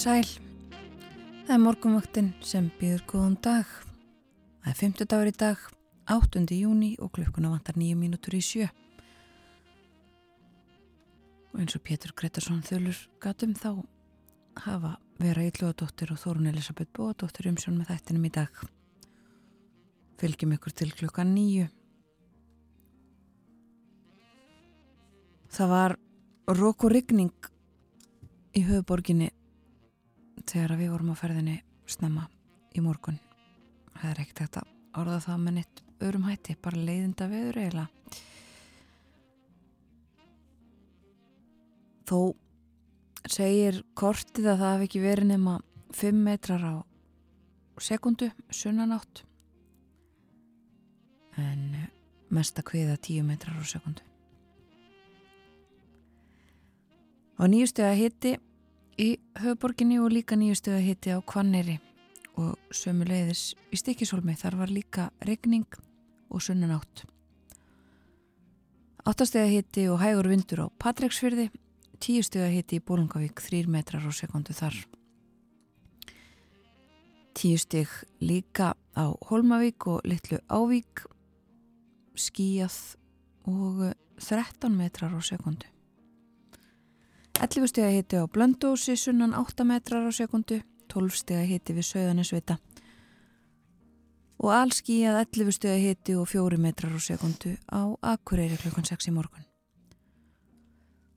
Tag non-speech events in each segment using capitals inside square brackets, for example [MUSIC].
sæl. Það er morgunvaktinn sem býður góðan dag. Það er 50 dagur í dag, 8. júni og klukkuna vantar 9 mínútur í sjö. Og eins og Pétur Gretarsson þölur gatum þá hafa vera Ylluadóttir og Þórun Elisabeth Bóadóttir umsjón með þættinum í dag. Fylgjum ykkur til klukkan nýju. Það var rók og rigning í höfuborginni þegar við vorum á ferðinni snemma í morgun það er ekkert þetta orða það með nitt örum hætti, bara leiðinda viður eiginlega. Þó segir kortið að það hef ekki verið nema 5 metrar á sekundu sunnanátt en mesta kviða 10 metrar á sekundu og nýjustu að hitti í höfuborginni og líka nýjustu að hitti á Kvanneri og sömu leiðis í Stikisholmi þar var líka regning og sunnanátt. Áttastega hitti og hægur vindur á Patræksfyrði, tíustega hitti í Bólungavík, þrýr metrar á sekundu þar. Tíusteg líka á Holmavík og Littlu Ávík, skíjað og 13 metrar á sekundu. 11 steg að hiti á Blöndósi sunnan 8 metrar á sekundu, 12 steg að hiti við Söðanisvita og allski að 11 steg að hiti og 4 metrar á sekundu á Akureyri klukkan 6 í morgun.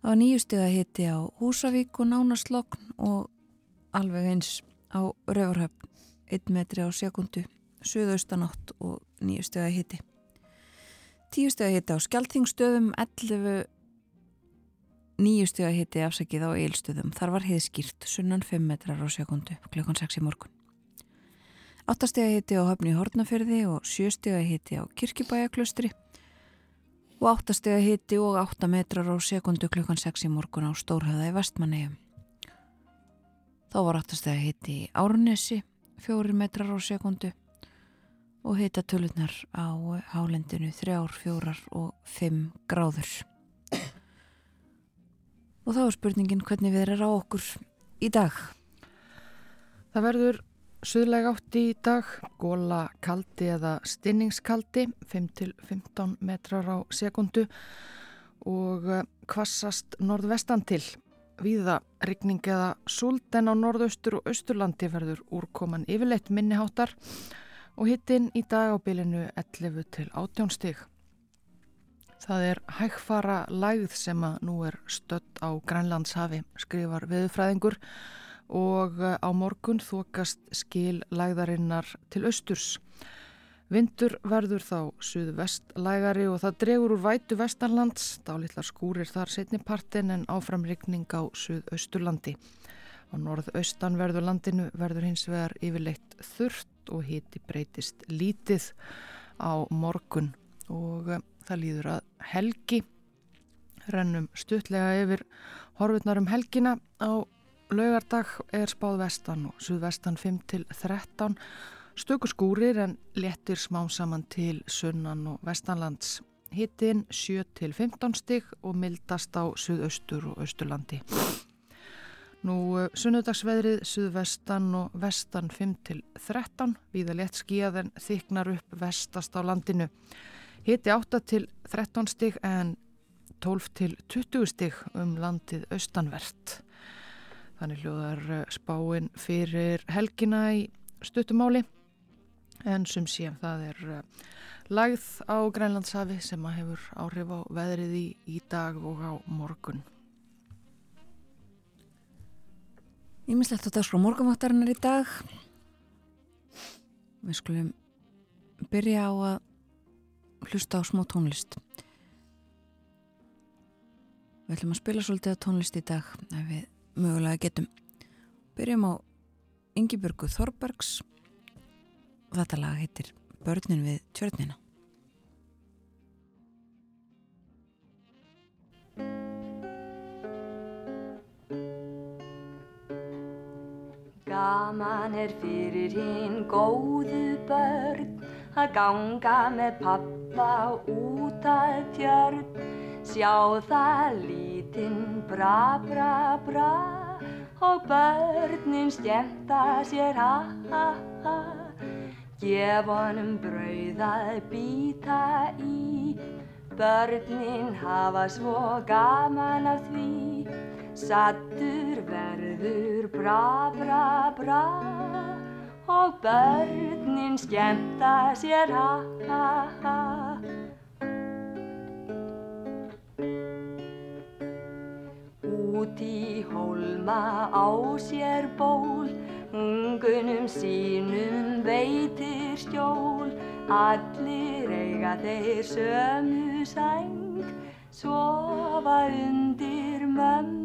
Var 9 steg að hiti á Húsavík og Nánarslokn og alveg eins á Röfurhöfn 1 metri á sekundu, Suðaustanátt og 9 steg að hiti. 10 steg að hiti á Skeltingstöðum, 11 nýjustu að hitti afsakið á eilstöðum. Þar var heiðskýrt sunnan 5 metrar á sekundu klukkan 6 í morgun. 8 steg að hitti á höfni Hortnafyrði og 7 steg að hitti á Kirkibæjaklustri og 8 steg að hitti og 8 metrar á sekundu klukkan 6 í morgun á Stórhauða í Vestmannegjum. Þá var 8 steg að hitti í Árnesi 4 metrar á sekundu og hitta tölurnar á hálendinu 3, 4 og 5 gráður. Og þá er spurningin hvernig við erum á okkur í dag. Það verður suðlega átt í dag, góla kaldi eða stinningskaldi, 5-15 metrar á sekundu og kvassast eh, norðvestan til. Víða rigning eða sult en á norðaustur og austurlandi verður úrkoman yfirleitt minniháttar og hittinn í dag á bylinu 11 til 18 stig. Það er hægfara lægð sem að nú er stött á Grænlandshafi, skrifar viðfræðingur og eh, á morgun þokast skil lægðarinnar til austurs. Vindur verður þá suðvest lægari og það dregur úr vætu vestanlands, dálitlar skúrir þar setnipartin en áframrykning á suðausturlandi. Á norðaustan verður landinu verður hins vegar yfirleitt þurft og hiti breytist lítið á morgun og eh, það líður að helgi. Rennum stutlega yfir horfurnar um helgina. Á laugardag er spáð vestan og suðvestan 5 til 13 stöku skúrir en léttir smá saman til sunnan og vestanlands. Hittinn 7 til 15 stygg og mildast á suðaustur og austurlandi. Nú sunnudagsveðrið suðvestan og vestan 5 til 13 viða létt skíað en þyknar upp vestast á landinu Hiti 8 til 13 stig en 12 til 20 stig um landið austanvert. Þannig hljóðar eh, spáinn fyrir helgina í stuttumáli en sem sé það er eh, lagð á Grænlandshafi sem að hefur áhrif á veðrið í, í dag og á morgun. Ímislegt á dagskrá morgunvaktarinnar í dag. Við skulum byrja á að hlusta á smó tónlist. Við ætlum að spila svolítið á tónlist í dag ef við mögulega getum. Byrjum á Yngibjörgu Þorbergs og þetta lag heitir Börnin við tjörnina. Gaman er fyrir hinn góðu börn að ganga með pappa út að tjörn sjá það lítinn bra bra bra og börnin skemmta sér ha ha ha. Gef honum brauð að býta í. Börnin hafa svo gaman af því. Sattur verður bra, bra, bra og börnin skemmta sér ha, ha, ha. Út í hólma á sér ból, ungunum sínum veitir stjól, allir eiga þeir sömu sæng, sofa undir mömmu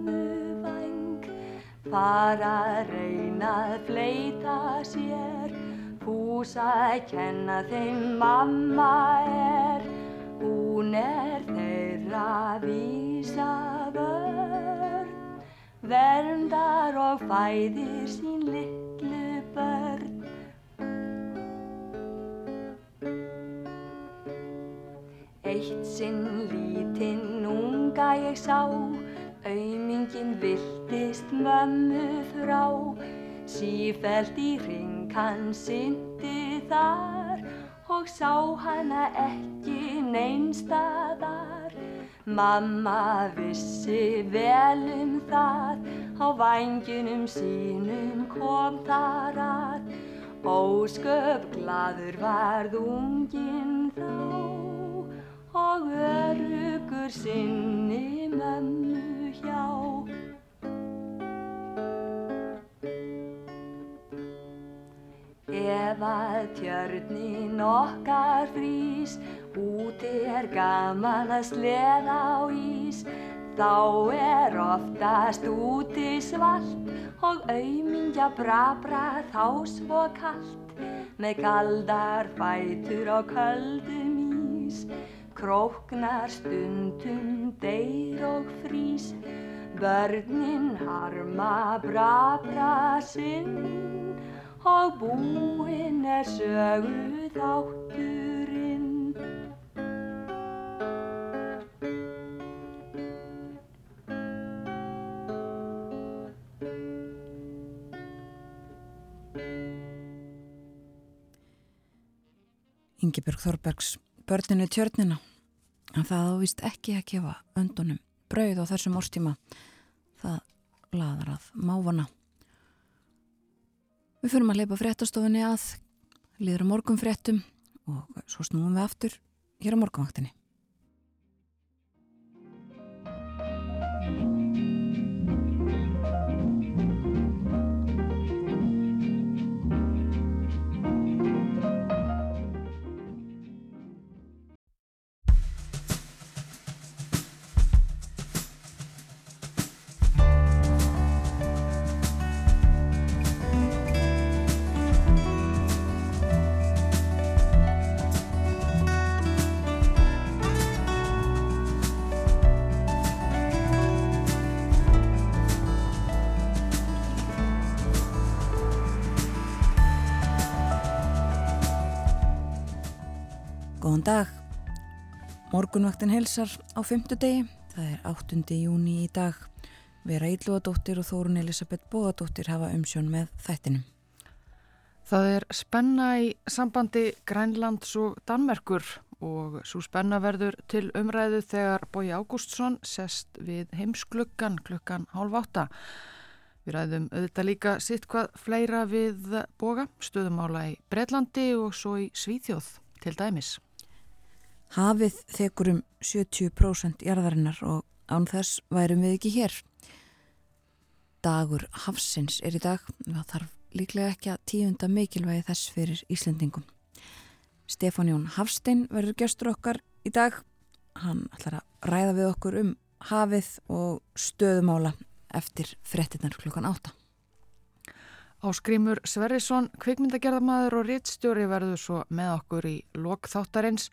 fara að reyna að fleita sér. Fúsa að kenna þeim mamma er. Hún er þeirra vísa vörn Verndar og fæðir sín litlu börn. Eitt sinn lítinn unga ég sá Aumingin viltist mömmu frá, sífælt í ring hann syndi þar og sá hana ekki neinstaðar. Mamma vissi vel um það, á vanginum sínum kom þar að, ósköp gladur varð unginn þá og örugur sinni mömmu hjá. Ef að tjörnin okkar frýs, úti er gaman að sleða á ís, þá er oftast úti svalt og aumingja brabra þá svo kallt, með kaldar fætur og köldum ís. Króknar stundum, deyr og frís, börnin harma bra bra sinn og búinn er sögu þátturinn. Yngibjörg Þorbergs börninu tjörnina en það ávist ekki að gefa öndunum brauð á þessum órstíma það laðar að mávana Við fyrir að leipa fréttastofinni að liður morgun fréttum og svo snúum við aftur hér á morgunvaktinni Góðan dag. Morgunvaktin helsar á fymtudegi. Það er 8. júni í dag. Vera Ílúadóttir og Þórun Elisabeth Bóadóttir hafa umsjón með þættinum. Það er spenna í sambandi Grænlands og Danmerkur og svo spenna verður til umræðu þegar Bói Ágústsson sest við heimsklukkan klukkan hálf átta. Við ræðum auðvitað líka sitt hvað fleira við boga, stöðumála í Breitlandi og svo í Svíþjóð til dæmis. Hafið þekur um 70% jarðarinnar og án þess værum við ekki hér. Dagur Hafsins er í dag, það þarf líklega ekki að tíunda mikilvægi þess fyrir Íslendingum. Stefán Jón Hafstein verður gestur okkar í dag. Hann ætlar að ræða við okkur um hafið og stöðumála eftir frettinnar klukkan átta. Áskrimur Sverrisson, kvikmyndagerðamaður og réttstjóri verður svo með okkur í lokþáttarins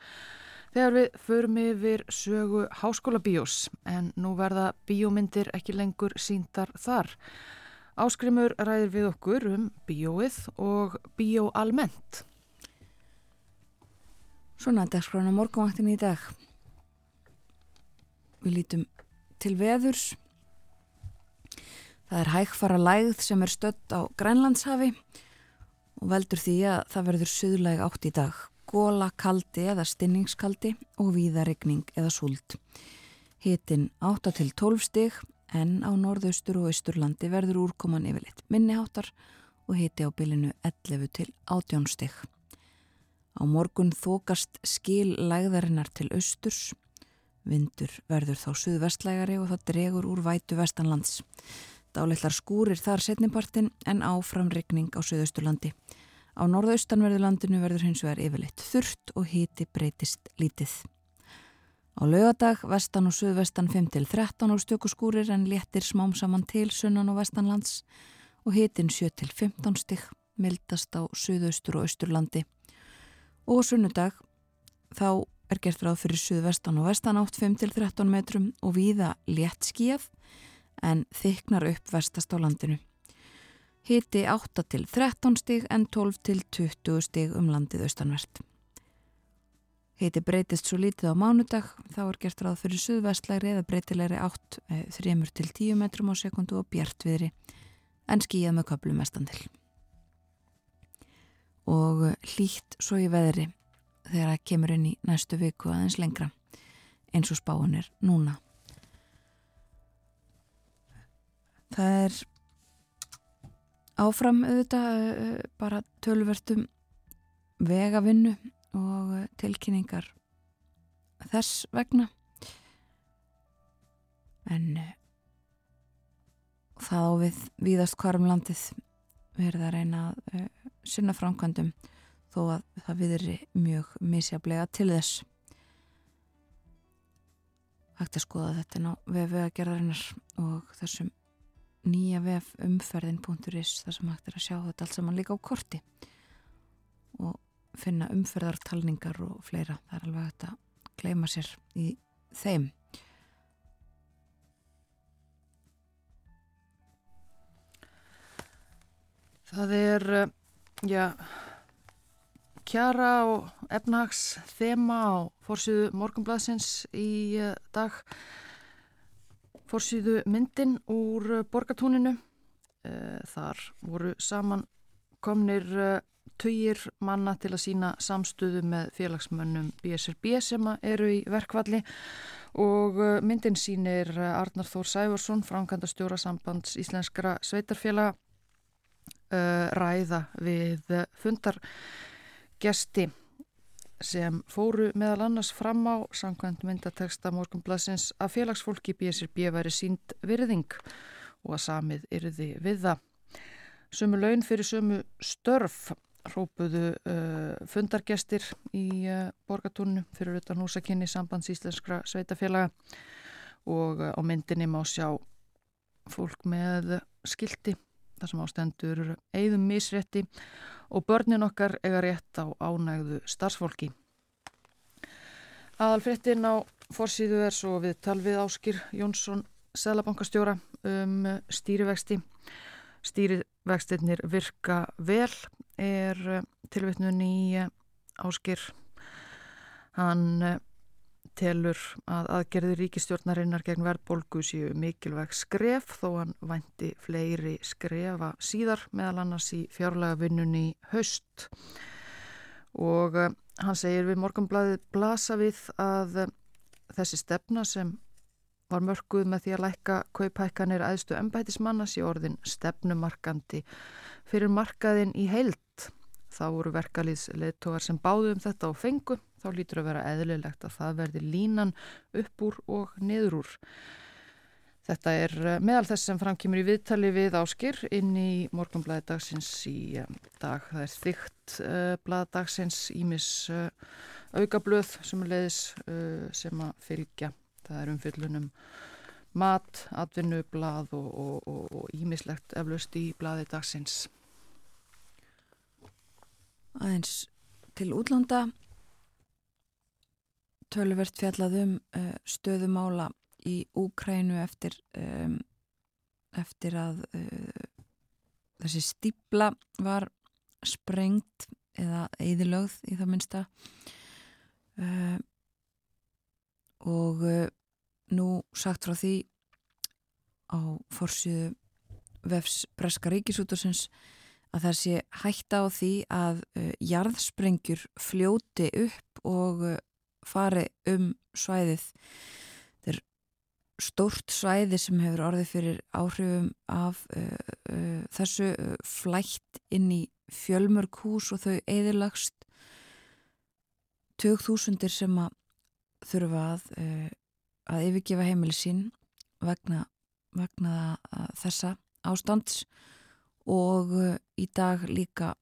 þegar við förum yfir sögu háskóla bíós en nú verða bíómyndir ekki lengur síndar þar. Áskrimur ræðir við okkur um bíóið og bíó almennt. Svona dagskrána morgunvaktin í dag. Við lítum til veðurs Það er hægfara lægð sem er stött á Grænlandshafi og veldur því að það verður suðlæg átt í dag, góla, kaldi eða stinningskaldi og víðarregning eða súld. Hitin 8 til 12 stig en á norðaustur og austurlandi verður úrkoman yfirleitt minniháttar og hiti á bylinu 11 til 18 stig. Á morgun þókast skil lægðarinnar til austurs, vindur verður þá suðvestlægari og það dregur úr vætu vestanlands. Dálitlar skúrir þar setnipartin en áframregning á Suðausturlandi. Á norðaustanverðurlandinu verður hins vegar yfirleitt þurft og hiti breytist lítið. Á lögadag vestan og suðvestan 5-13 á stökuskúrir en léttir smám saman til sunnan og vestanlands og hitin 7-15 stygg mildast á suðaustur og austurlandi. Og sunnudag þá er gert ráð fyrir suðvestan og vestan átt 5-13 metrum og víða létt skíaf en þyknar upp vestast á landinu. Hiti 8 til 13 stig en 12 til 20 stig um landið austanvert. Hiti breytist svo lítið á mánudag, þá er gert ráð fyrir suðvestlæri eða breytilegri 8, 3 eh, til 10 metrum á sekundu og bjartviðri en skíjað með köplum mestandil. Og hlýtt svo í veðri þegar það kemur inn í næstu viku aðeins lengra eins og spáin er núna. Það er áfram auðvitað eh, bara tölvertum vegavinnu og eh, tilkynningar þess vegna. En eh, það á við víðast hvarum landið. Verða að reyna að sinna framkvæmdum þó að það viðri mjög misjaflega til þess. Hægt að skoða þetta ná við vegagerðarinnar og þessum nýja vef umferðin.is þar sem hægt er að sjá þetta allt saman líka á korti og finna umferðartalningar og fleira. Það er alveg hægt að gleima sér í þeim. Það er, já, kjara og efnahags þema á fórsýðu morgunblæsins í eh, dag fórsýðu myndin úr borgatúninu. Eh, þar voru saman komnir eh, töyir manna til að sína samstöðu með félagsmönnum BSRB sem eru í verkvalli og eh, myndin sínir Arnar Þór Sæfarsson, framkvæmda stjóra sambands Íslenskara sveitarfélaga ræða við fundargesti sem fóru meðal annars fram á samkvæmt myndateksta morgunblassins að félagsfólki BSRB væri sínd virðing og að samið yrði við það. Sumu laun fyrir sumu störf rópuðu uh, fundargestir í uh, borgatúrnu fyrir utan húsakinni sambands íslenskra sveitafélaga og uh, á myndinni má sjá fólk með skildi þar sem ástendur eigðum misrétti og börnin okkar eiga rétt á ánægðu starfsfólki. Aðalfrettin á forsýðu er svo við talvið Áskir Jónsson Sælabankastjóra um stýrivexti. Stýrivextinnir virka vel er tilvittnun í Áskir. Hann telur að aðgerði ríkistjórnarinnar gegn verðbolgu séu mikilvæg skref þó hann vænti fleiri skrefa síðar meðal annars í fjárlega vinnunni haust. Og uh, hann segir við morgunblæðið blasa við að uh, þessi stefna sem var mörguð með því að lækka kaupækkanir aðstu ennbætismannas í orðin stefnumarkandi fyrir markaðin í heilt þá voru verkalýðsleittógar sem báðu um þetta og fengu, þá lítur að vera eðlilegt að það verði línan upp úr og niður úr. Þetta er eh, meðal þess sem framkýmur í viðtali við áskir inn í morgunblæði dagsins í eh, dag. Það er þygt uh, blæði dagsins ímis uh, aukablöð sem leiðis uh, sem að fylgja. Það er umfyllunum mat, atvinnu, blað og ímislegt eflaust í blæði dagsins aðeins til útlanda. Tölverst fjallaðum uh, stöðumála í Úkrænu eftir um, eftir að uh, þessi stípla var sprengt eða eðilögð í það minnsta. Uh, og nú sagt frá því á forsiðu vefs Breska Ríkisútursins að það sé hætta á því að uh, jarðsprengjur fljóti upp og uh, fari um svæðið. Þetta er stórt svæði sem hefur orðið fyrir áhrifum af uh, þessu flætt inn í fjölmörg hús og þau eðilagst 2000 sem að þurfa að, að yfirgefa heimili sín vegna, vegna þessa ástands og uh, í dag líka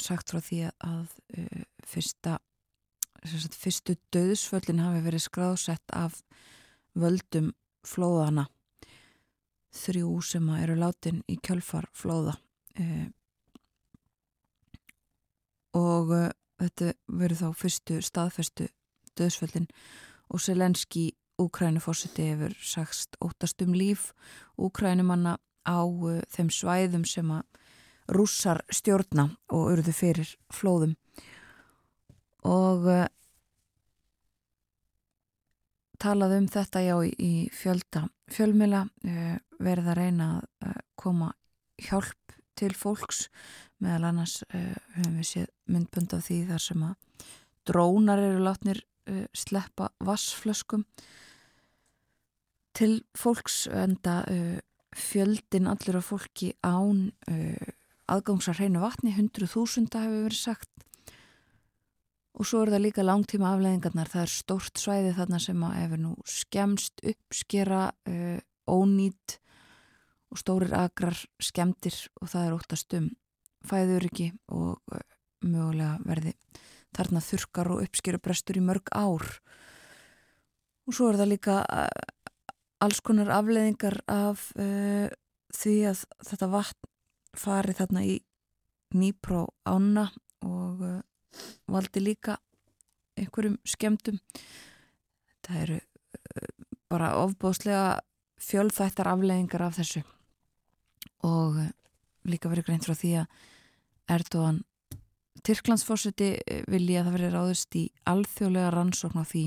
sagt frá því að uh, fyrsta sagt, fyrstu döðsföllin hafi verið skráðsett af völdum flóðana þrjú sem eru látin í kjölfar flóða uh, og þetta verið þá fyrstu staðfestu döðsföllin og Selenski Úkrænufórsiti hefur sagst óttast um líf Úkrænumanna á uh, þeim svæðum sem að rússar stjórna og urðu fyrir flóðum. Og uh, talaði um þetta já í fjölda fjölmila uh, verða reyna að koma hjálp til fólks. Meðal annars höfum við séð myndbund af því þar sem að drónar eru látnir sleppa vassflöskum til fólks enda fjöldin allur af fólki án uh, aðgangsar hreinu vatni, 100.000 hefur verið sagt. Og svo er það líka langtíma afleðingarnar það er stórt svæði þarna sem að hefur nú skemst uppskera uh, ónýtt og stórir agrar skemdir og það er óttast um fæður ekki og uh, mögulega verði þarna þurkar og uppskeru brestur í mörg ár. Og svo er það líka uh, alls konar afleðingar af uh, því að þetta vatn fari þarna í nýpró ána og uh, valdi líka einhverjum skemdum það eru uh, bara ofbóðslega fjölþættar afleðingar af þessu. Og líka verið greint frá því að Erdogan Tyrklandsfórseti vilja að það verið ráðist í alþjóðlega rannsókn á því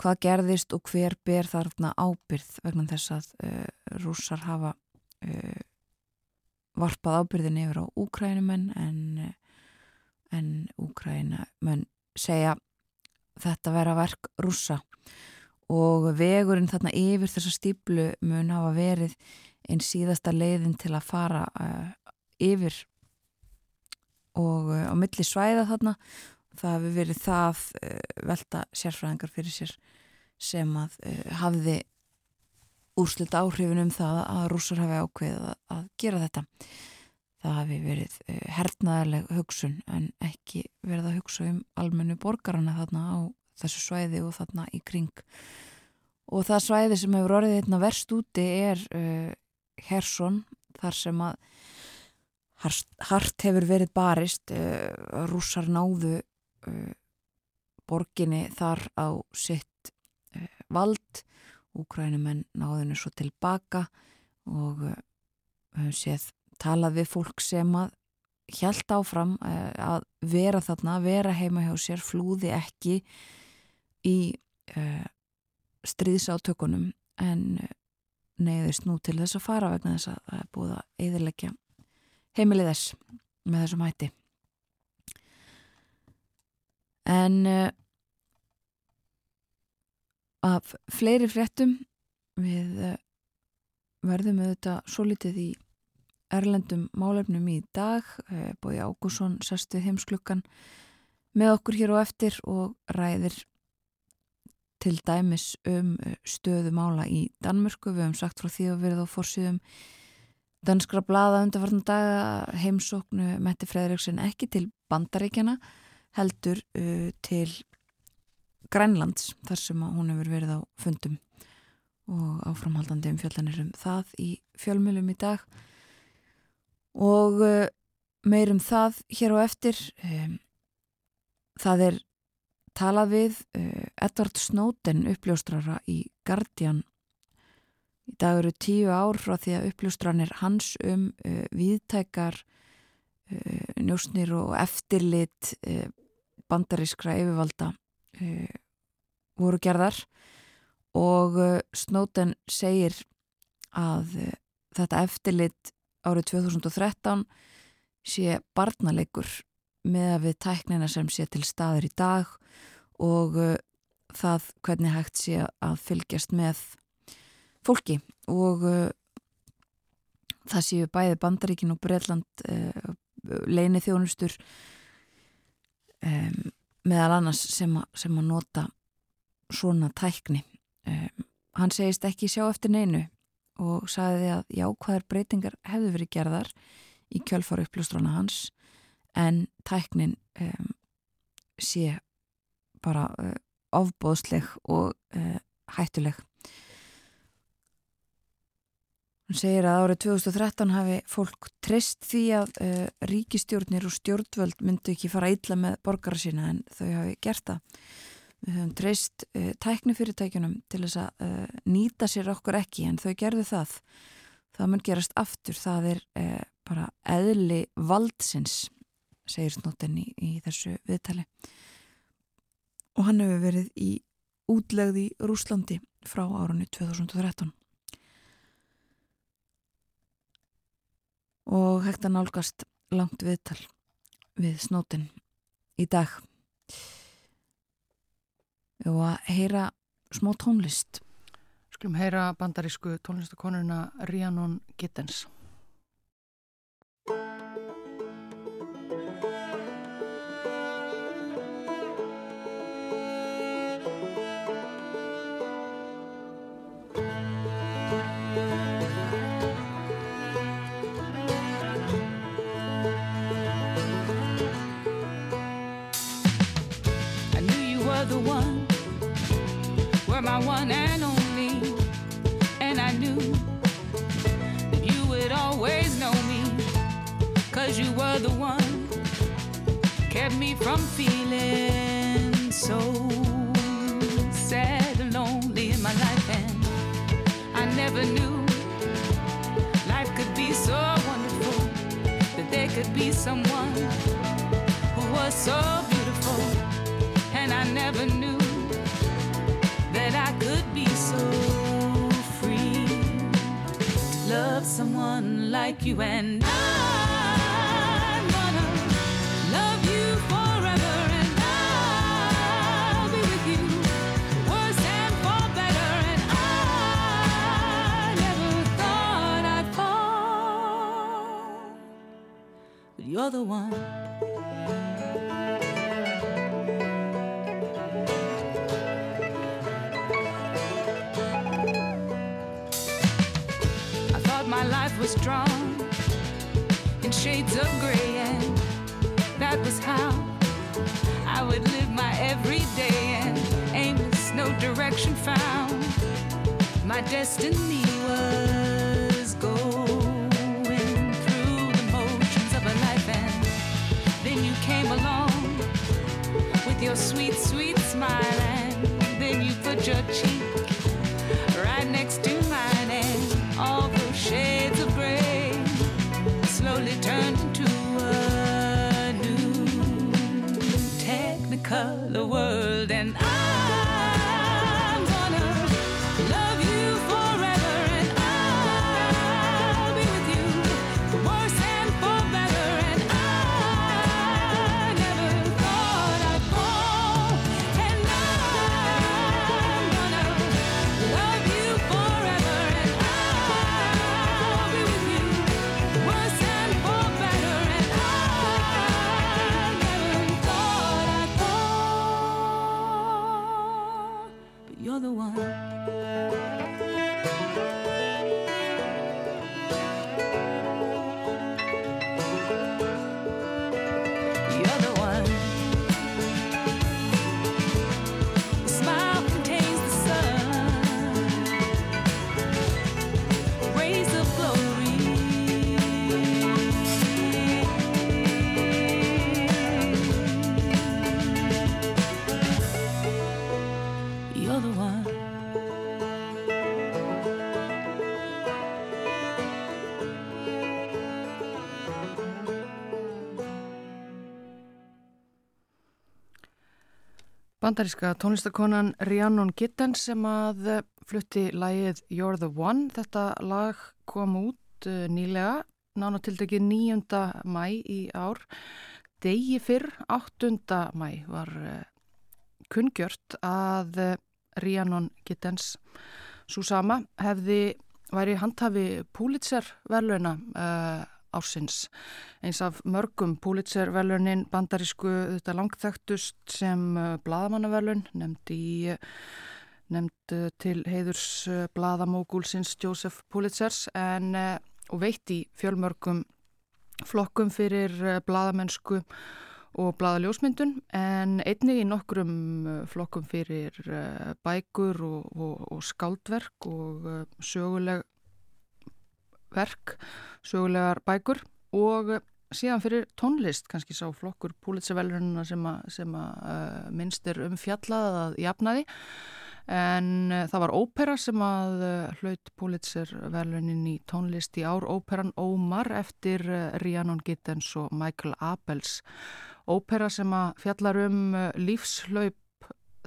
hvað gerðist og hver ber þarna ábyrð vegna þess að uh, rússar hafa uh, varpað ábyrðin yfir á úkrænumenn en, en úkrænumenn segja þetta vera verk rússa. Og vegurinn þarna yfir þessa stíplu mun hafa verið einn síðasta leiðin til að fara uh, yfir og á milli svæða þarna það hefur verið það uh, velta sérfræðingar fyrir sér sem að uh, hafði úrslut áhrifin um það að rússar hafi ákveðið að, gera þetta. Það hafi verið uh, hernaðarleg hugsun en ekki verið að hugsa um almennu borgarana þarna á þessu svæði og þarna í kring. Og það svæði sem hefur orðið hérna verst úti er Hersson þar sem að hart hefur verið barist rússar náðu uh, borginni þar á sitt uh, vald. Úkrænumenn náðinu svo tilbaka og uh, höfum séð talað við fólk sem að hjælt áfram að vera þarna, vera heima hjá sér flúði ekki í stríðsátökunum en neyðist nú til þess að fara vegna þess að að eðilegja heimilið þess með þessum hætti en uh, af fleiri fréttum við uh, verðum auðvitað svo litið í erlendum málefnum í dag. Eh, Bói Ágússon sest við heimsklukkan með okkur hér og eftir og ræðir til dæmis um stöðumála í Danmörku. Við hefum sagt frá því að verða á fórsýðum danskra blada undarfarnar daga heimsóknu Metti Fredriksson ekki til bandaríkjana heldur uh, til Grænlands þar sem hún hefur verið á fundum og áframhaldandi um fjöldanir um það í fjölmjölum í dag. Og uh, meirum það hér og eftir um, það er talað við uh, Edvard Snowden uppljóstrara í Guardian. Í dag eru tíu ár frá því að uppljóstranir hans um uh, viðtækar uh, njósnir og eftirlit uh, bandarískra yfirvalda uh, voru gerðar og uh, Snowden segir að þetta eftirlit árið 2013 sé barnalegur með að við tæknina sem sé til staður í dag og uh, það hvernig hægt sé að fylgjast með fólki og uh, það séu bæði Bandaríkin og Breitland uh, leini þjónustur um, meðal annars sem, a, sem að nota svona tækni um, hann segist ekki sjá eftir neinu og sagði að jákvæðar breytingar hefðu verið gerðar í kjölfara uppljóstrana hans en tæknin um, sé bara uh, ofbóðsleg og uh, hættuleg. Hún segir að árið 2013 hafi fólk trist því að uh, ríkistjórnir og stjórnvöld myndu ekki fara illa með borgara sína en þau hafi gert það. Við höfum treyst uh, tæknifyrirtækjunum til þess að uh, nýta sér okkur ekki en þau gerðu það. Það mun gerast aftur, það er bara eðli valdsins, segir snóten í, í þessu viðtali. Og hann hefur verið í útlegði Rúslandi frá árunni 2013. Og hægt að nálgast langt viðtal við snóten í dag og að heyra smá tónlist. Skulum heyra bandarísku tónlistakonuna Rhiannon Gittens. One and only. And I knew that you would always know me, cause you were the one, kept me from feeling so sad and lonely in my life. And I never knew life could be so wonderful, that there could be someone who was so beautiful and I never knew so free. To love someone like you and I'm gonna love you forever and I'll be with you worse and for better. And I never thought I'd fall. But you're the one shades of gray, and that was how I would live my everyday and aimless, no direction found. My destiny was going through the motions of a life, and then you came along with your sweet, sweet smile, and then you put your cheek Bandaríska tónlistakonan Rhiannon Gittens sem að flutti lægið You're the One. Þetta lag kom út uh, nýlega, nánatildegi 9. mæ í ár. Degi fyrr, 8. mæ, var uh, kungjört að uh, Rhiannon Gittens svo sama hefði væri handhafi Pulitzer verðluna ársins. Eins af mörgum Pulitzer-verlunin bandarísku þetta langþægtust sem uh, bladamannaverlun nefnd í nefnd uh, til heiðurs uh, bladamógúlsins Joseph Pulitzers en og veitt í fjölmörgum flokkum fyrir bladamennsku og bladaljósmyndun en einnig í nokkrum flokkum fyrir bækur og, og, og skáldverk og söguleg verk, sögulegar bækur og síðan fyrir tónlist, kannski sá flokkur púlitsavelununa sem að, sem að uh, minnst er um fjallað að jafnaði. En uh, það var ópera sem að uh, hlaut púlitservelunin í tónlist í ár, óperan Ómar eftir Rhiannon Gittens og Michael Abels. Ópera sem að fjallar um lífslaup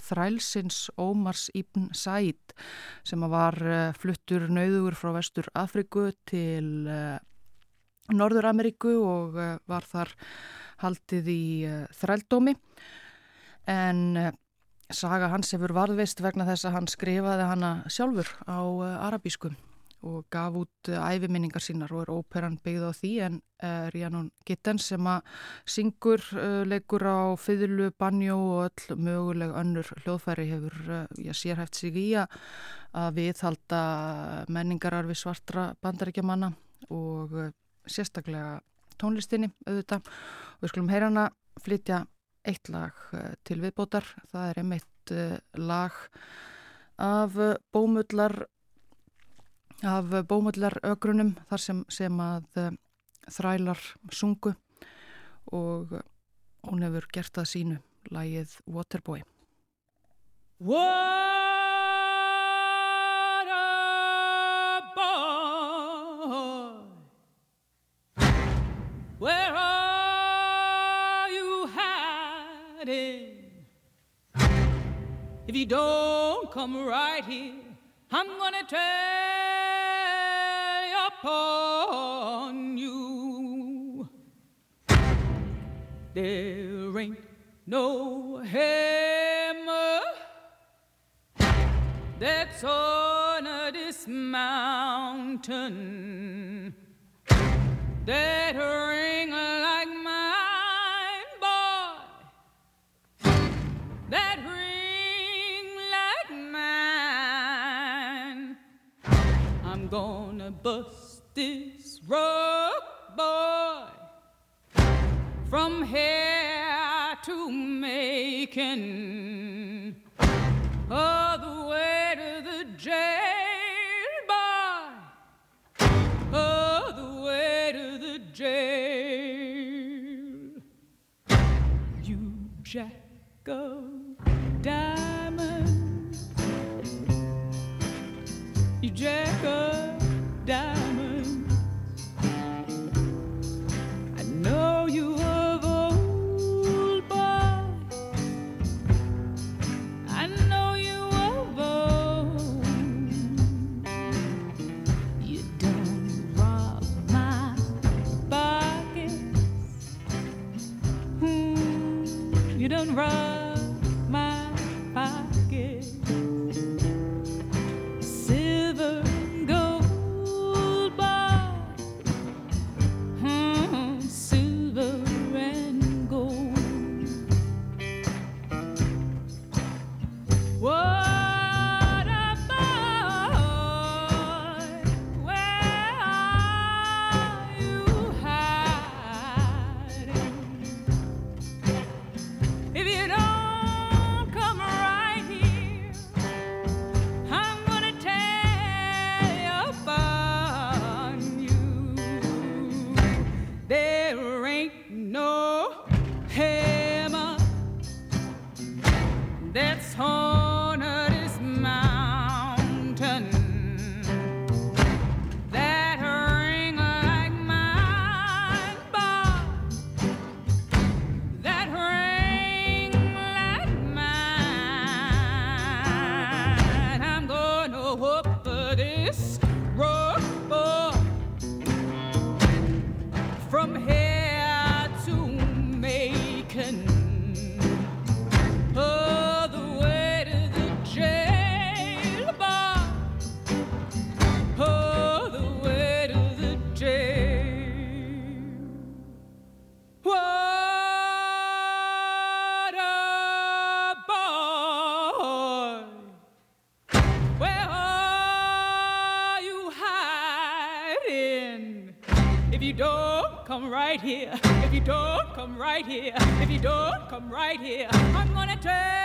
þrælsins Ómars Ibn Said sem var eh, fluttur nauður frá vestur Afriku til eh, Norður Ameríku og eh, var þar haldið í þrældómi. En saga hans hefur varðvist vegna þess að hann skrifaði hana sjálfur á arabískum og gaf út eh, æfiminningar sínar og er óperan byggð á því en uh, Rhiannon Gittens sem að syngur, uh, leikur á fyrlu, banjó og öll möguleg önnur hljóðfæri hefur uh, já, sérhæft sig í að viðhalda menningararfi svartra bandarækjamanna og sérstaklega tónlistinni auðvitað. Og við skulum heyra hana flytja eitt lag til viðbótar, það er einmitt lag af bómullar af bómullar ögrunum þar sem, sem að uh, þrælar sungu og hún hefur gert það sínu lægið Waterboy. What a boy. Where are you hiding? If you don't come right here I'm gonna tell upon you. There ain't no hammer that's on this mountain that ring like mine, boy. That ring like mine. I'm gonna bust this rock boy. From here to Macon, come right here, if you don't come right here, if you don't come right here, I'm gonna tell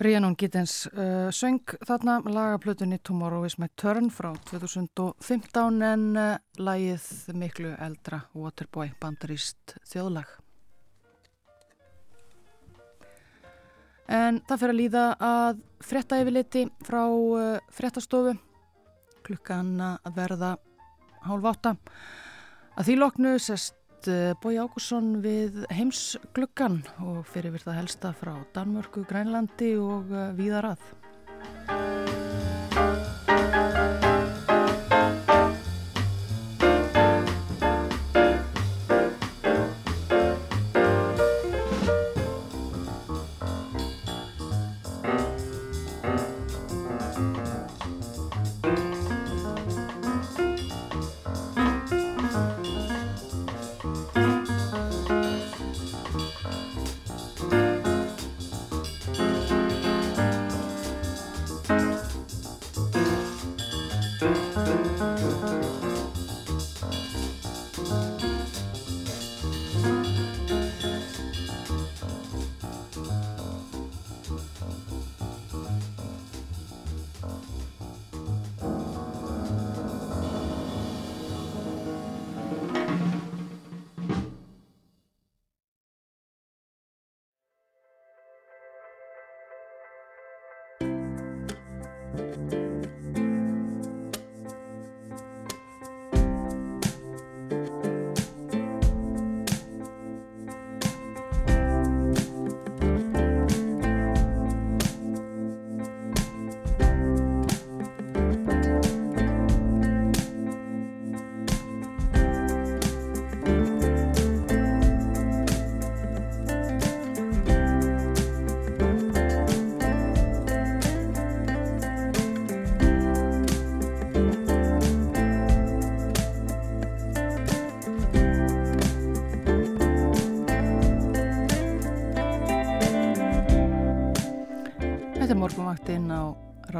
Rhiannon Gittens uh, söng þarna lagaplötunni Tomorrow is my turn frá 2015 en uh, lagið miklu eldra Waterboy bandaríst þjóðlag. En það fyrir að líða að frétta yfirliti frá uh, fréttastofu klukkan að verða hálf átta. Að því loknu sest uh, Bói Ágússon við heimsgluggan og fyrir við það helsta frá Danmörku, Grænlandi og uh,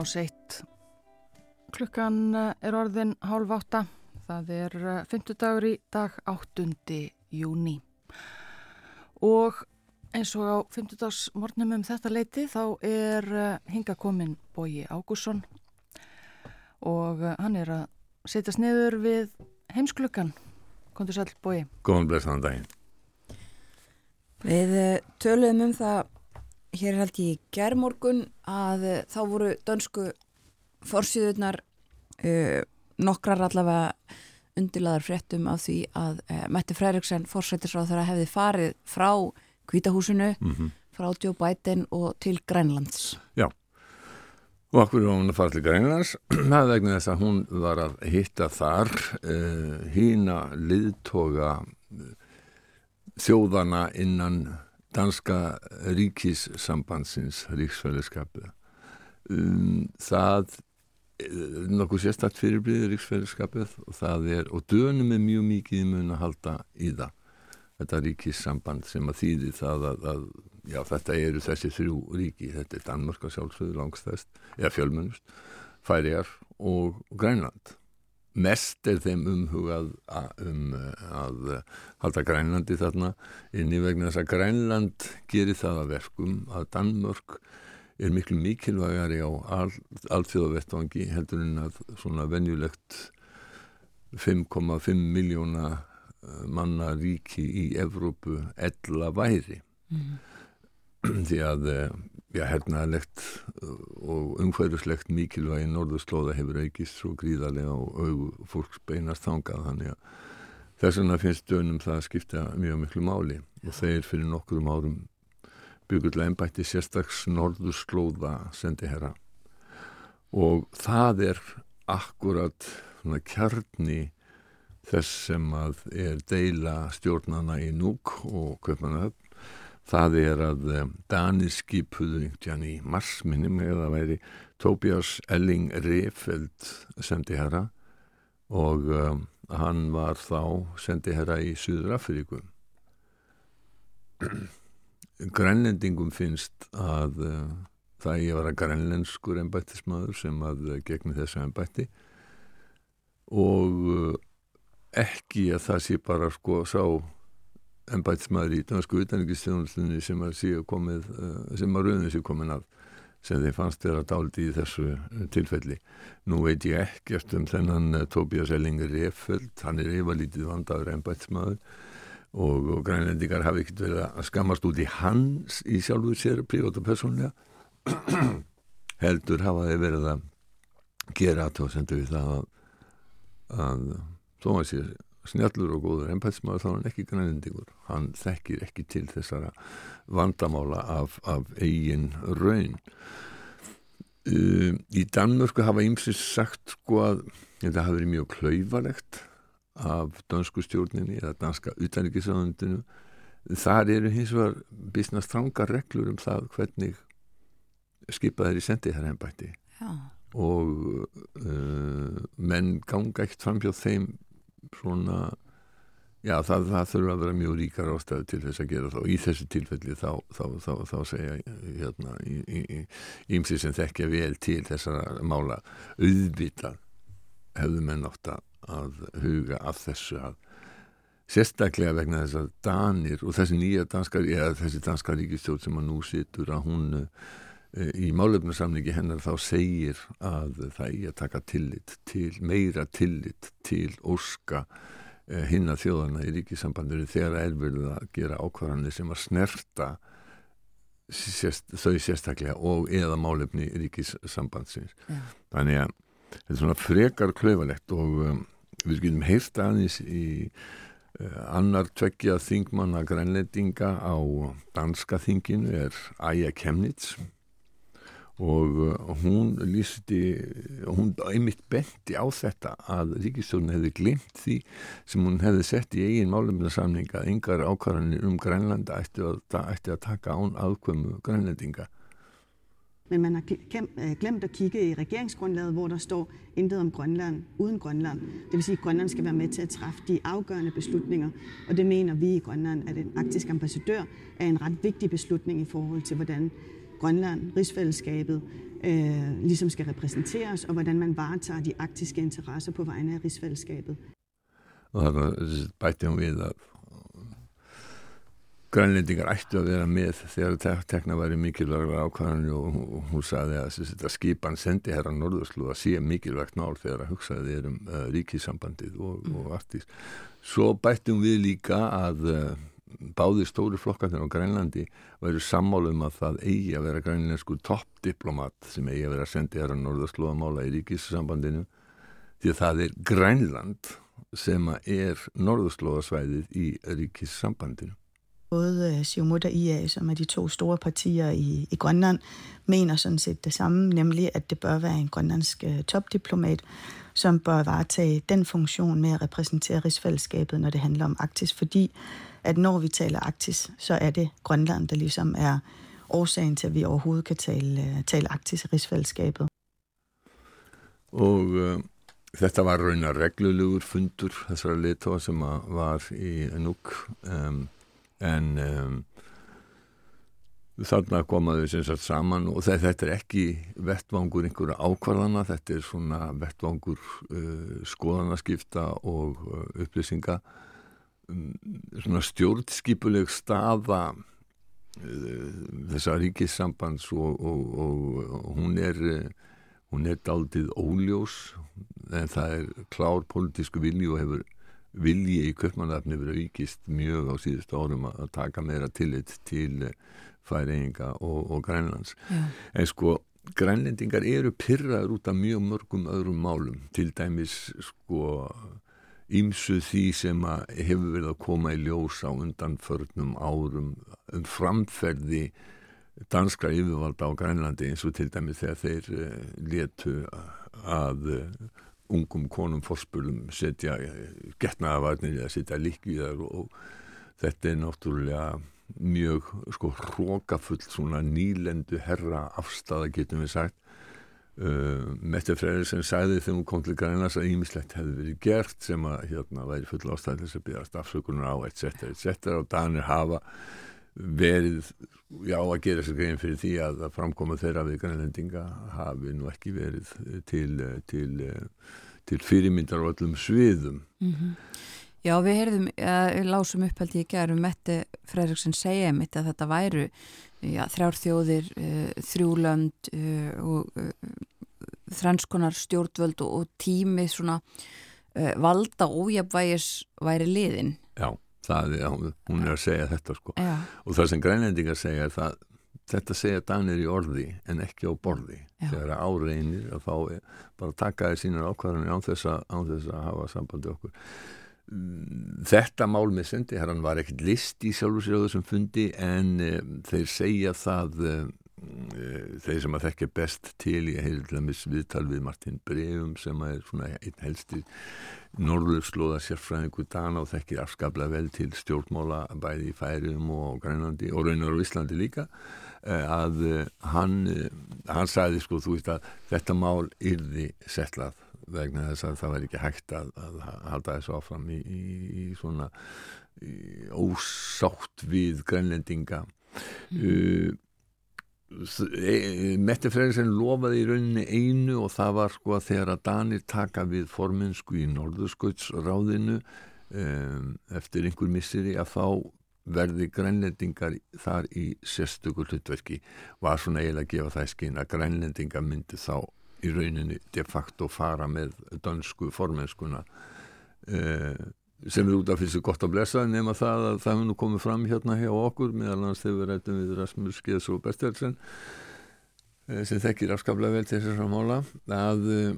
rás 1. Klukkan eh, er orðin hálf átta. Það er 50 dagur í dag 8. júni. Og eins og á 50 dags morgnum um þetta leiti þá er eh, hinga komin Bóji Ágússon og eh, hann er að setjast niður við heimsklukkan. Kondur sæl Bóji. Góðan blessaðan daginn. Við eh, töluðum um það hér held ég gerðmorgun að eh, þá voru dönsku forsýðunar uh, nokkrar allavega undirlaðar fréttum af því að uh, Mette Freriksen forsættisráð þeirra hefði farið frá kvítahúsinu, Mm frá Joe Biden og til Grænlands. Og okkur var hún að fara til Grænlands, [CLEARS THROAT] það vegna þess að hún var að hitta þar uh, hína liðtoga þjóðana innan danska ríkissambandsins ríksfæliskapið. Um, það er nokkuð sérstætt fyrirbliðið ríksfæliskapið og það er, og dönum er mjög mikið mun að halda í það. Þetta ríkissamband sem að þýði það að, að já, þetta eru þessi þrjú ríki, þetta er Danmark að sjálfsögðu langstæst, eða fjölmennust, Færiar og Grænland. Mest er þeim umhugað að, um eh, að halda Grænlandi þarna inni vegna þess að Grænland gerir það að verkum að Danmörk er miklu mikilvægari á al, alþjóðavettvangi heldur en að svona venjulegt 5,5 miljóna eh, manna ríki í Evrópu ella væri Mm. því að eh, já, hernaðalegt og umhverjuslegt mikilvægi norðurslóða hefur aukist svo gríðarlega og auð fólks beinast þangað þannig að þess vegna finnst dönum það að skipta mjög miklu máli. Og þeir fyrir nokkurum árum byggurlega ennbætti sérstaks norðurslóða sendi herra og það er akkurat kjarni þess sem að er deila stjórnana í núk og köpmanöfn það er að um, Danir skipuðu einhvern í marsminni með að væri Tobias Elling Refeld sendi herra og um, hann var þá sendi herra í Suður Afríku [CLEARS THROAT] grænlendingum finnst að uh, það ég var að grænlenskur ennbættismadur sem að uh, gegni þessu ennbætti og uh, ekki að það sé bara sko sá ennbættismadur í dansku utanrikistjónustunni sem að sé komið sem að raunin sé komin að sem þeir fannst þeirra dáldi í þessu tilfelli. Nú veit ég ekkert um þennan Tobias Ellinger Refeld, hann er yfirlítið vandaður ennbættismadur og, og grænlendingar hafi ekkert verið að skammast út í hans í sjálfuð sér prívat og persónlega [CLEARS THROAT] heldur hafa þeir verið að gera aðtóðsendu við það að, að þó að sér snjallur og góður ennbætsmaður þá er hann ekki grænlendingur. Hann þekkir ekki til þessara vandamála af, af eigin raun. Uh, í Danmörku hafa ýmsins sagt sko að þetta hafi verið mjög klauvalegt af dansku stjórninni eða danska utanrikiðsraðundinu þar eru hins vegar bísna stranga reglur um það hvernig skipað er í sendi þar ennbætti og uh, menn ganga ekkert fram hjá þeim svona já það, það þurfa að vera mjög ríkar ástæðu til þess að gera þá. Í þessu tilfelli þá, þá, þá, þá segja hérna ímsi sem þekkja vel til þessara mála auðvitað hefðu menn átt að huga af þessu að sérstaklega vegna þess að Danir og þessi nýja danskar, eða þessi danska ríkistjórn sem að nú situr að hún í málefnarsamlingi hennar þá segir að það er að taka tillit til, meira tillit til óska e, hinna þjóðana í ríkisambandur þegar er verið að gera ákvarðanir sem að snerta sérst, þau sérstaklega og eða málefni ríkissambandsins ja. þannig að þetta er svona frekar klöfalegt og um, við getum heilt aðeins í uh, annar tveggja þingmanna grænlendinga á danska þinginu er Aja Kemnitz og eh, hún lísti, hún einmitt benti á þetta að Ríkistjórn hefði glimt því sem hún hefði sett í eigin málumlega að yngar ákvarðanir um Grænlanda ætti að, ætti að taka án aðkvömu grænlendinga men man har øh, glemt at kigge i regeringsgrundlaget, hvor der står intet om Grønland uden Grønland. Det vil sige, at Grønland skal være med til at træffe de afgørende beslutninger, og det mener vi i Grønland, at en arktisk ambassadør er en ret vigtig beslutning i forhold til, hvordan Grønland, rigsfællesskabet, øh, ligesom skal repræsenteres, og hvordan man varetager de arktiske interesser på vegne af rigsfællesskabet. Og það bætti hún við að grænlendingar ættu að vera með þegar tekna væri mikilvægur ákvæðan og hún sagði að þetta skipan sendi herra Norðurslu að sé mikilvægt nál þegar að hugsaði þeir um uh, ríkissambandið og, og artist. Svo bættum við líka að uh, báði stóri flokkarnir á Grænlandi væri sammálum að það eigi að vera grænlensku toppdiplomat sem eigi að vera sendið hér á norðaslóðamála í ríkissambandinu því að það er Grænland sem er norðaslóðasvæðið í ríkissambandinu. Både øh, Siumut og IA, som er de to store partier i, i Grønland, mener sådan set det samme, nemlig at det bør være en grønlandsk øh, topdiplomat, som bør varetage den funktion med at repræsentere rigsfællesskabet, når det handler om Arktis, fordi at når vi taler Arktis, så er det Grønland, der ligesom er årsagen til, at vi overhovedet kan tale, øh, tale Arktis i rigsfællesskabet. Og øh, þetta var raunar reglulegur fundur þessara letóa sem var í Nuuk um, en um, þarna komaðu sem sagt saman og þetta er ekki vettvangur einhverja ákvarðana, þetta er svona vettvangur uh, skoðanaskipta og uh, upplýsinga svona stjórnskipuleg staða uh, þessa ríkissambands og, og, og, hún er hún er daldið óljós en það er klár politísku vilji og hefur vilji í köpmannafni verið aukist mjög á síðustu árum að taka meira tillit til færeinga og, og grænlands Já. en sko grænlendingar eru pyrraður út af mjög mörgum öðrum málum til dæmis sko ímsu því sem hefur verið að koma í ljós á undanförnum árum um framferði danskra yfirvalda á Grænlandi eins og til dæmis þegar þeir uh, letu að uh, ungum konum fórspölum setja uh, getnaðavarnir eða setja líkvíðar og, þetta er náttúrulega mjög sko hrókafull svona nýlendu herra afstafa getum við sagt Uh, Mette Freyriðsson sagði þegar hún kom til Grænas að ímislegt hefði verið gert sem að hérna væri full ástæðilis að byrjast afsökunar á etc. etc. og Danir hafa verið já að gera sér grein fyrir því að að framkoma þeirra við grænlendinga hafi nú ekki verið til, til, til fyrirmyndar á öllum sviðum Mm Já, við heyrðum, uh, lásum upphældi í gerðum Mette Fredriksson segja mitt að þetta væru já, þrjár þjóðir, uh, þrjúlönd uh, og uh, þrænskonar stjórnvöld og, tími svona valda ójabvægis væri liðin. Já, það er, hún, er að segja þetta sko. Já, og það sem grænlendingar segja er það þetta segja Danir í orði en ekki á borði. Þegar að áreinir að fá bara taka þér sínar ákvarðanir án þess að, að hafa sambandi okkur þetta mál með sendiherran var ekkert list í sjálfur sér á þessum fundi en um, þeir segja það um, þeir sem að þekkja best til ég heyrði til að mis viðtal við Martin Breum sem er svona einn helsti norðurslóða sérfræðingu Dana og þekkir afskaplega vel til stjórnmála bæði í Færiðum og Grænlandi og raunar á Íslandi líka að hann, hann sagði sko þú veist að þetta mál yrði settlað vegna þess að það væri ekki hægt að, að halda þessu áfram í, í, í svona í, ósátt við grænlendinga mm. uh, Mette Freyriðsson lofaði í rauninni einu og það var sko að þegar að Danir taka við formensku í Norðurskautsráðinu um, eftir einhver missiri að þá verði grænlendingar þar í sérstökur hlutverki var svona eiginlega að gefa það skinn að grænlendingar myndi þá í rauninni de facto fara með dönsku formenskuna eh, sem er út af fyrstu gott að blessa nema það að það hefur nú komið fram hérna hjá okkur meðal hans þegar við rættum við Rasmus Geðs og Bertelsen eh, sem þekkir afskaplega vel til þess að mála að eh,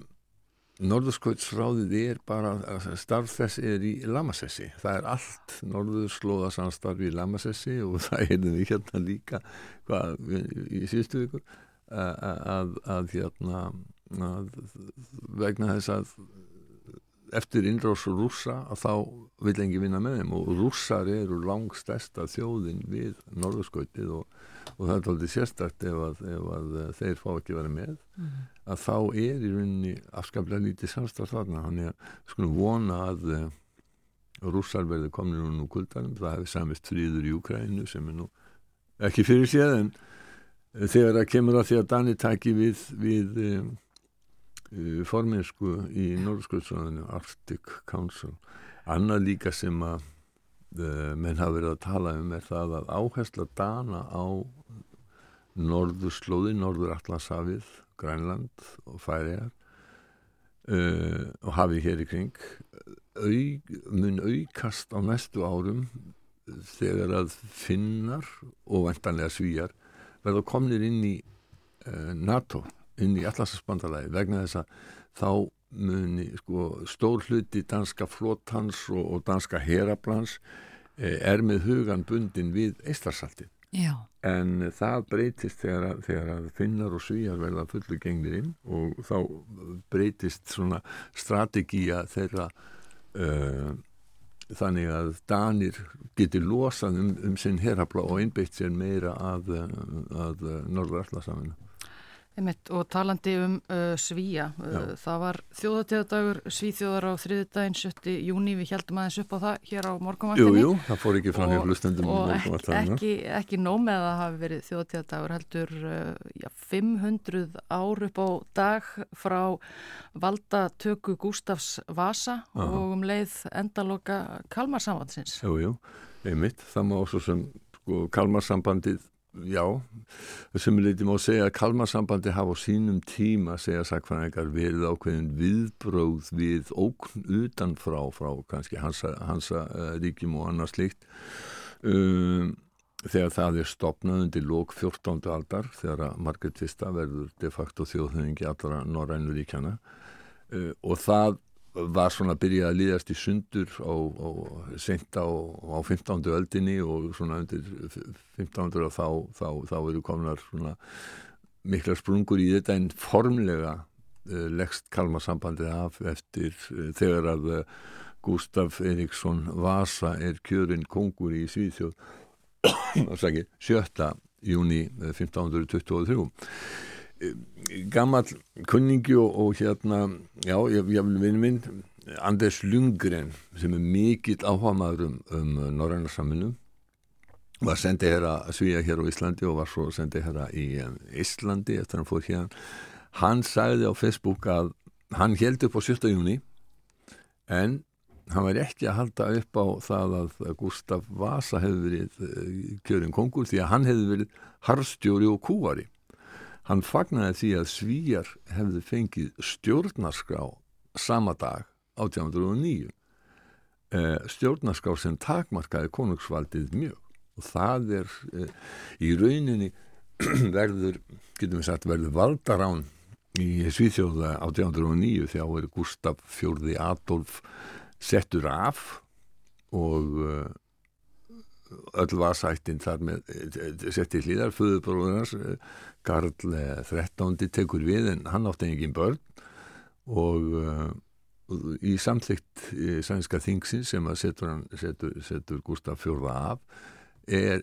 Norðurskautsráðið er bara starf þess er í Lamassessi það er allt Norðurslóðasanstarf í Lamassessi og [LAUGHS] það við hérna líka hvað, í síðustu vikur að, að, að hérna vegna þess að eftir innrás rússa að þá vil engi vinna með þeim og rússar eru langstesta þjóðin við norðurskautið og, og það er aldrei sérstakt ef að, ef að þeir fá ekki verið með mm. að þá er í rauninni afskaplega lítið samstað þarna þannig að skulum vona að rússar verði komin nú kuldanum, það hefur samist fríður í Ukrænu sem er nú ekki fyrir séð en þegar það kemur að því að Dani taki við, við um, formensku í Norðskjöldsvæðinu Arctic Council. Annað líka sem að uh, menn hafa verið að tala um er það að áhersla Dana á norðurslóði, norðuratlasafið Grænland og Færiðar uh, og hafið hér í kring Au, mun aukast á næstu árum þegar að finnar og vendanlega svíjar verða komnir inn í uh, NATO, inn í allarsasbandalagi vegna þess að þá muni sko, stór hluti danska flótans og, og danska heraplans eh, er með hugan bundin við eistarsalti já, en það breytist þegar, þegar finnar og svíjar verða fullu gengnir inn og þá breytist svona strategía þeirra uh, þannig að Danir geti losað um, um sinn herrafla og einbeitt sér meira að, uh, að norður allasaminu. Einmitt, og talandi um uh, Svíja, uh, það var þjóðatíðadagur Svíþjóðar á þriðudaginn 7. júni, við heldum aðeins upp á það hér á Jú, morgunvaktinni. jú, það fór ekki fram hjá hlustendum og um ekki, morgunvartanina. ekki, ekki nóg með að það hafi verið þjóðatíðadagur heldur uh, já, 500 ár upp á dag frá valdatöku Gústafs Vasa Aha. og um leið endaloka Kalmarsamvansins. Jú, jú, einmitt, það má svo sem sko, kalmarsambandið, já, sem leiti má segja að kalmarsambandið hafa á sínum tíma, segja sakfræðingar, verið ákveðin viðbróð við ókn utanfrá, frá kannski hansa, hansa uh, ríkjum og annars slíkt. Um, þegar það er stopnað undir lók 14. aldar þegar að Margrét Vista verður de facto þjóðhauðingi allra Norrænu ríkjana uh, og það var svona að byrja að líðast í sundur á, á senta á, á 15. öldinni og svona undir 15. og þá, þá, þá eru komnar svona mikla sprungur í þetta en formlega uh, leggst Kalmarsambandið af eftir uh, þegar að uh, Gustaf Eriksson Vasa er kjörinn kongur í Svíðsjóð 7. júni 1523 gammal kunningi og, og hérna já, ég, vil vinna minn Anders Lundgren sem er mikill áhuga maður um, um Norrænarsaminu var sendið hér að svíja hér á Íslandi og var svo sendið hér í um, Íslandi eftir að hann fór hérna hann sagði á Facebook að hann held upp á 7. júni en hann var ekki að halda upp á það að Gustaf Vasa hefði verið uh, kjörinn kongur því að hann hefði verið harstjóri og kúari Hann fagnaði því að svíjar hefði fengið stjórnarskrá sama dag 1809. Eh, stjórnarskrá sem takmarkaði konungsvaldið mjög og það er eh, í rauninni [CLEARS THROAT] verður, getum við sagt, verður valdarán í Svíþjóða 1809 þegar Gustaf Fjörði Adolf settur af og uh, öll vasættin þar með eh, setti hlýðar föðubróðunars Karl 13. tekur við en hann átti engin börn og uh, í samþygt í sænska þingsin sem að setur, setur, setur Gustaf Fjörða af er,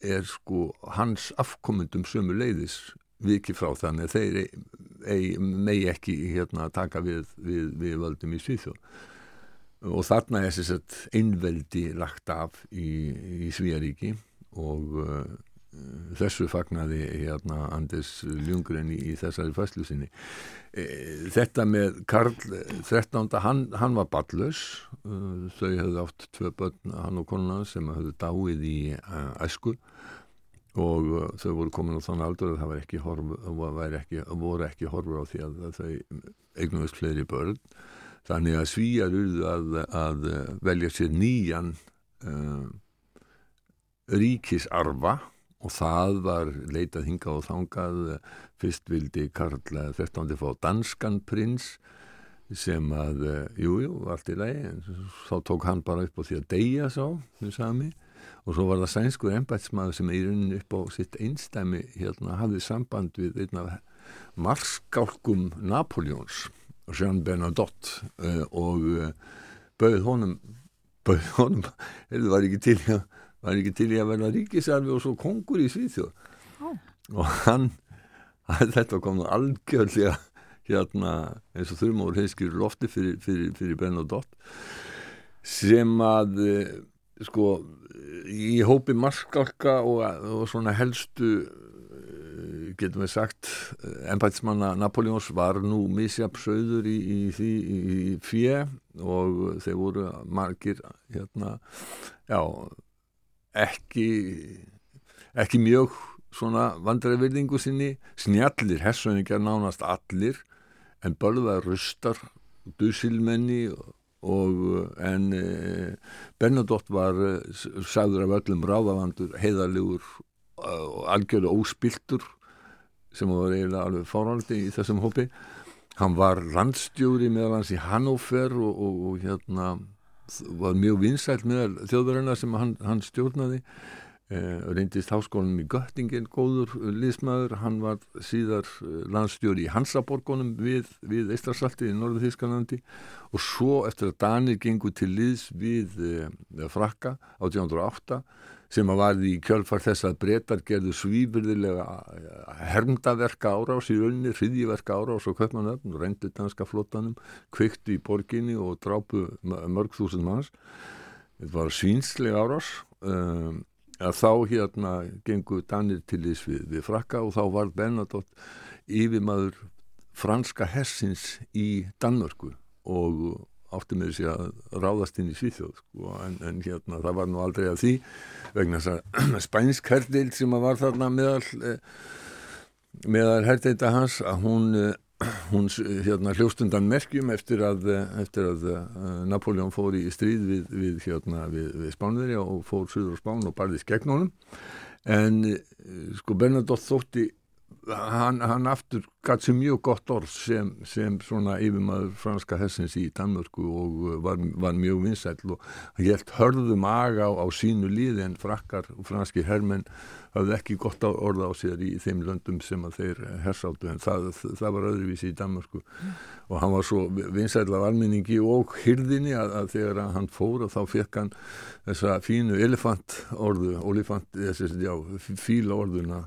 er sko hans afkomundum sömu leiðis vikið frá þannig að þeir megi ekki hérna taka við, við, við völdum í Svíþjóð og þarna er þess að einveldi lagt af í, í Svíjaríki og uh, þessu fagnaði hérna Anders Ljunggren í, í þessari fæslu sinni. E, þetta með Karl 13. hann, hann var ballus uh, þau hefðu átt tvö börn hann og konuna sem hefðu dáið í uh, æsku. Og uh, þau voru komin á þann aldur að það var ekki horf, ekki, voru ekki horfur á því að, þau eignumist fleiri börn. Þannig að svíjar urðu að, að velja sér nýjan ríkisarfa og það var leitað hinga og þangað fyrst vildi Karl 13. fá danskan prins sem að, jújú, jú, allt í lagi en þá tók hann bara upp á því að deyja sá, þau sami og svo var það sænskur ennbætsmaður sem í rauninni upp á sitt einstæmi hérna hafði samband við einn af marskálkum Napoleons Jean Bernadotte uh, og uh, bauð honum bauð honum, [LAUGHS] hefur það var ekki til að var ekki til í að verða ríkisarfi og svo kongur í Svíþjóð oh. og hann þetta kom nú algjörlega hérna eins og þurrmóður heiskir lofti fyrir, fyrir, fyrir Bernadotte sem að eh, sko í hópi marskálka og, og svona helstu eh, getum við sagt ennbætsmanna Napoleons var nú misjapsauður í, í því í fjö og þeir voru margir hérna já ekki ekki mjög svona vandræðvirðingu sinni. Snjallir hessauðingar nánast allir en bölðaði rustar dusilmenni og en e, Bernadotte var e, sagður af öllum ráðavandur heiðarlegur og algjörðu óspiltur sem var eiginlega alveg fárhaldi í þessum hópi. Hann var landstjóri meðal hans í Hannover og, og, og hérna var mjög vinsælt með þjóðverðina sem hann, hann stjórnaði. Eh, reyndist háskólanum í Göttingin góður liðsmaður, hann var síðar eh, landstjóri í Hansaborgunum við, við Eistrasalti í Norðu Þískanandi og svo eftir að Danir gengur til liðs við eh, Frakka á 1908 sem að varði í kjölfar þess að breytar gerðu svífyrðilega eh, hermdaverka árás í rauninni, hriðjiverka árás og köpmanöfn, reyndu danska flottanum, kviktu í borginni og drápu mörg þúsund manns. Þetta var svínslega árás. Um, þá hérna gengur Danir til þess við, við frakka og þá var Bernadotte yfirmaður franska hessins í Danmörku og átti með þessi að ráðast inn í Svíþjóð sko, en, en hérna það var nú aldrei að því vegna þess að [CLEARS THROAT] spænsk herdild sem að var þarna meðal eh, meðal herdeita hans að hún eh, [CLEARS THROAT] hún hérna, hljóstundan merkjum eftir að, eftir að Napoleon fór í stríð við, við, hérna, við, við Spánverja og fór Suður og Spán og barðist gegn honum. En sko Bernadotte þótti hann, hann aftur gæti mjög gott orð sem, sem svona yfirmaður franska hessins í Danmörku og var, var mjög vinsæll og helt hörðum aga á, á sínu líði en frakkar og franski herrmenn hafði ekki gott orða á sér í þeim löndum sem að þeir hersáldu en það, það var öðruvísi í Danmörku. Og hann var svo vinsæll af alminningi og hyrðinni að, að þegar hann fór og þá fekk hann þessa fínu elefant orðu, olifant, þessi, já, fíla orðuna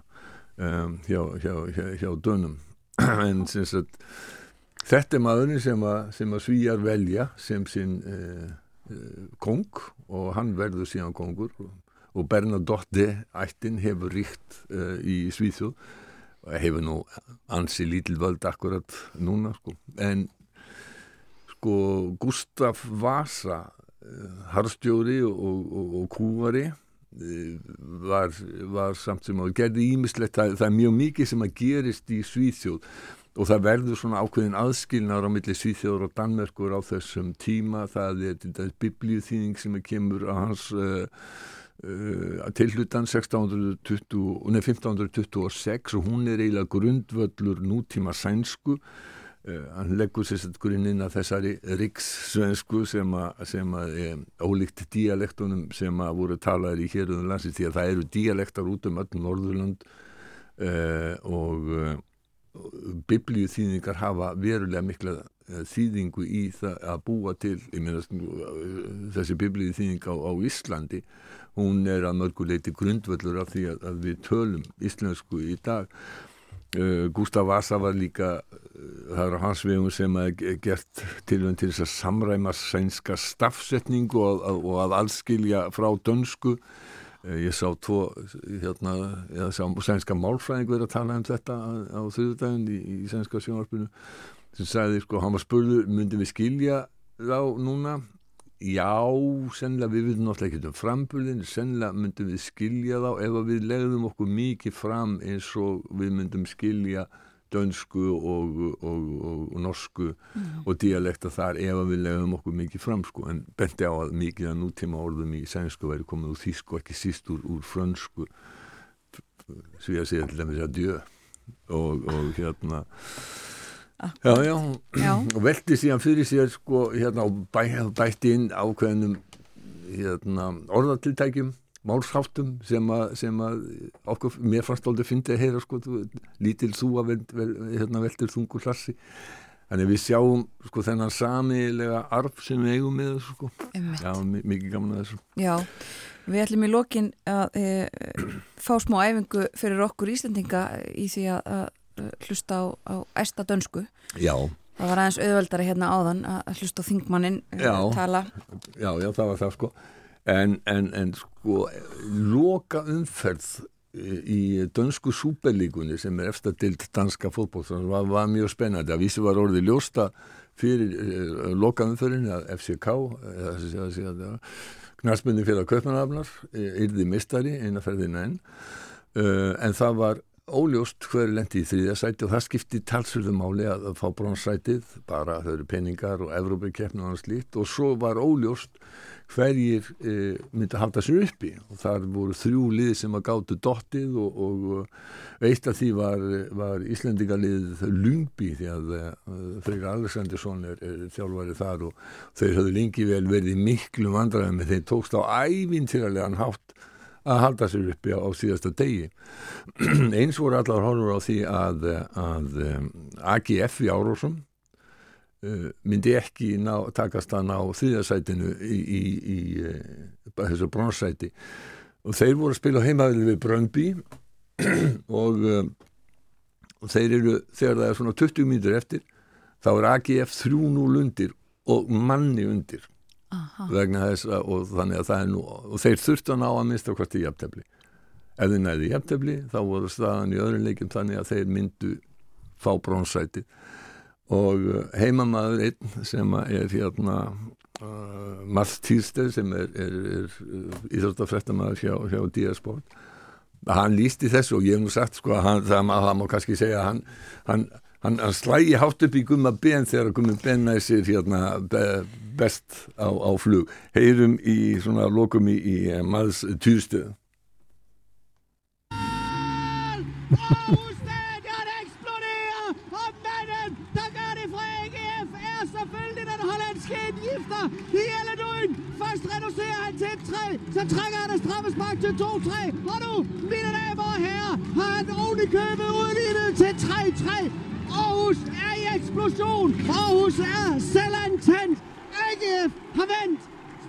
um, hjá, hjá, hjá, hjá dönum. [CLEARS THROAT] En sagt, þetta er maðurinn sem að, sem að svíjar velja sem sinn uh, uh, kong og hann verður síðan kongur. Og, Bernadotte ættin hefur ríkt uh, í Svíþjóð. Og hefur nú ansi lítil völd akkurat núna sko. en sko Gustaf Vasa harstjóri og, og, og kúari var, var samt sem að gerði ímislegt, það, það er mjög mikið sem að gerist í Svíþjóð og það verður svona ákveðin aðskilnar á milli Svíþjóður og Danmerkur á þessum tíma, það er þetta biblíuþýning sem kemur að hans uh, uh, tilhlutan 1620, nei, 1526 og hún er eiginlega grundvöllur nútíma sænsku hann leggur sérstaklega inn að þessari rikssvensku sem að, sem að e, ólíkt dialektunum sem að voru talaður í héröðun landsins því að það eru dialektar út um öll Norðurland uh, og uh, biblíu þýðingar hafa verulega mikla þýðingu í það að búa til meina, þessi biblíu þýðing á, á Íslandi hún er að mörguleiti grundvöldur af því að, að við tölum íslensku í dag Gustaf Vasa var líka uh, það er á hans vegum sem að gert tilvæm til þess að samræma sænska stafsetningu og, og, að allskilja frá dönsku. Uh, ég sá tvo hérna, ég sá sænska málfræðing verið að tala um þetta á, þriðdægin í, í sænska sjónarspunu sem sagði sko, hann var spurður, myndum við skilja þá núna Já, sennilega við veitum náttúrulega ekki um frambulin, sennilega myndum við skilja þá ef við legðum okkur mikið fram eins og við myndum skilja dönsku og, og, og, og norsku mm. og dialekta þar ef við legðum okkur mikið fram sko, en benti á að mikið að nútíma orðum í sænsku væri komið úr þísku ekki síst úr, úr frönsku svo ég að segja til dæmis að djö og hérna Já, já, já. veldi síðan fyrir sér sko, hérna, og bæ, bætti inn ákveðnum hérna, orðatiltækjum, málsháttum sem að, sem að okkur, mér fannst aldrei fyndi að heyra sko, lítil þú að veld, vel, hérna, veldur þungu klassi þannig við sjáum sko þennan samilega arf sem við eigum með þessu sko. Já, mikið gaman að þessu. Já, við ætlum í lokin að e, fá smá æfingu fyrir okkur Íslandinga í því að hlusta á, á æsta dönsku. Já. Það var aðeins auðveldari hérna áðan að hlusta á þingmannin uh, tala. Já, já, það var það sko. En, en, en sko loka umferð í dönsku súperlíkunni sem er eftir dild danska fótból var, var mjög spennandi. Að vísi var orðið ljósta fyrir uh, loka umferðin að FCK eða knarspundin fyrir að köpmanafnar yrði mistari einaferðina enn. Uh, en það var óljóst hver lendi í þrýðasæti og það skipti talsverðu máli að, fá brónsætið, bara þau eru peningar og Evrópikeppn og annars lít og svo var óljóst hverjir e, myndi að halda sér uppi. Og þar voru þrjú lið sem að gáttu dottið og, og eitt af því var, var Íslendingalið Lungby því að e, Freyr Alessandinsson er, er þjálfarið þar og þeir höfðu lengi vel verið miklu vandræðum en þeir tókst á ævintýralegan hátt að halda sér uppi á, á síðasta degi. [CLEARS THROAT] Eins voru allar horfur á því að, að um, AGF í Árósum uh, myndi ekki ná, takast að ná þrýðasætinu í, í, í uh, þessu bronsæti. Og þeir voru að spila heimaðil við Bröndby [CLEARS THROAT] og, um, og þeir eru þegar það er svona 20 mínutur eftir þá er AGF 3-0 undir og manni undir Aha. vegna þess að og þannig að það er nú og þeir þurftu að ná að mista hvort í jafntefni ef þeir næði jafntefni þá voru staðan í öðrum leikum þannig að þeir myndu fá brónsæti og uh, heimamaður einn sem er hérna uh, Marth Týrsteð sem er, er, er uh, íþróttafrættamæður hjá, hjá Díasport hann lísti þessu og ég hef nú sagt sko að það, það má kannski segja að hann, hann hann, hann slægi hátt upp í gumma ben þegar gumma ben næ sér hérna be- best á, á flug heyrum í svona lokum í, í maðs týrstöð Aarhus Stadion eksploderer, og manden, der gør det fra AGF, er selvfølgelig den hollandske indgifter i Elleduen. Først reducerer han til 3, så trækker han et straffespark til 2-3, og nu, mine damer og herrer, har han oven i købet udlignet til 3-3. Aarhus er i eksplosion. Aarhus er selvantændt. AGF har vendt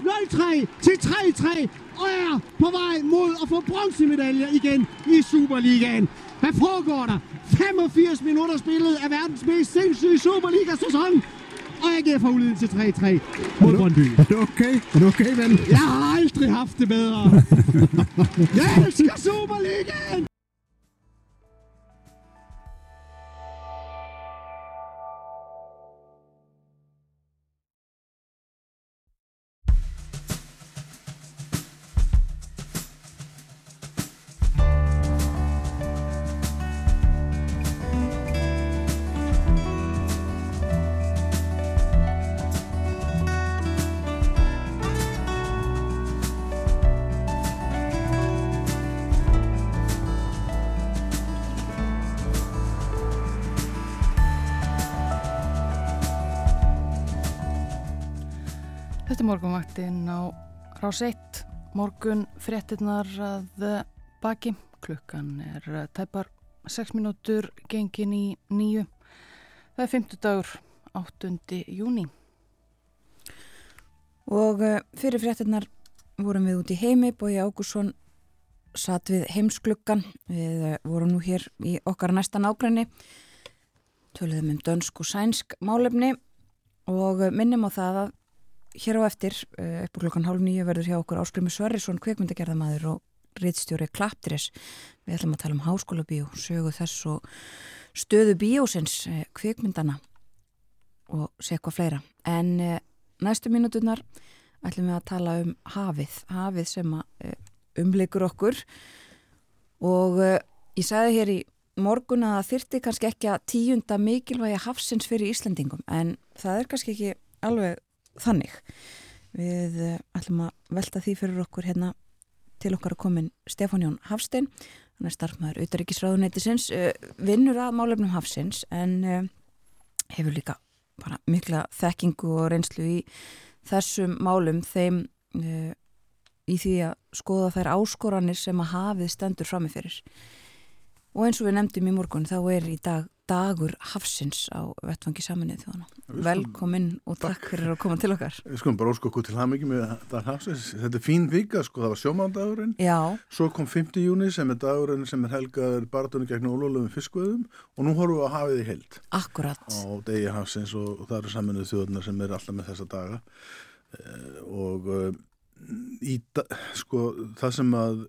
0-3 til 3-3 og er på vej mod at få bronzemedaljer igen i Superligaen. Hvad foregår der? 85 minutter spillet af verdens mest sindssyge Superliga-sæson. Og AGF har udledet til 3-3 mod Brøndby. Er det okay? Er det okay, ven? Jeg har aldrig haft det bedre. [LAUGHS] Jeg elsker Superligaen! Á rás 1, morgun fréttinnar að eh, baki, klukkan er eh, tæpar 6 mínútur gengin í nýju. Það er 50 dagur, 8. júni. Og uh, fyrir fréttinnar vorum við út í heimi, Bói Ágússon satt við heimskluggan, við uh, vorum nú hér í okkar næsta nágræni, töluðum um dönsk og sænsk málefni og minnum á það að hér á eftir, uh, upp á klukkan hálf nýju verður hjá okkur Áskrimi Sverrisson, kveikmyndagerðamaður og rittstjóri Klaptris. Við ætlum að tala um háskóla bíó, sögu þess og stöðu bíósins, uh, kveikmyndana og sé eitthvað fleira. En uh, næstu mínúturnar ætlum við að tala um hafið, hafið sem umleikur okkur og ég sagði hér í morgun að það þyrti kannski ekki að tíunda mikilvægi hafsins fyrir Íslendingum en það er kannski ekki alveg þannig. Við uh, ætlum að velta því fyrir okkur hérna til okkar að komin Stefán Jón Hafstein, hann er starfmaður Utaríkisráðunætisins, uh, vinnur að málefnum hafsins en uh, hefur líka bara mikla þekkingu og reynslu í þessum málum þeim í því að skoða þær áskoranir sem að hafið stendur framifyrir. Og eins og við nefndum í morgun þá er í dag dagur hafsins á vettvangi saminnið skulum- Velkomin og takk fyrir að koma til okkar. Við skulum bara óska okkur til hamingi með Dan Hafsins. Þetta er fín vika, sko, það var sjómandagurinn. Já, Svo kom 5. júni sem er dagurinn sem er helgaður barðunni gegn ólólum fiskveðum og nú horfum við að hafið í held akkurat. á degi Hafsins og, það eru saminuð þjóðunar sem er alltaf með þessa daga eh, og eh, í, sko, það sem að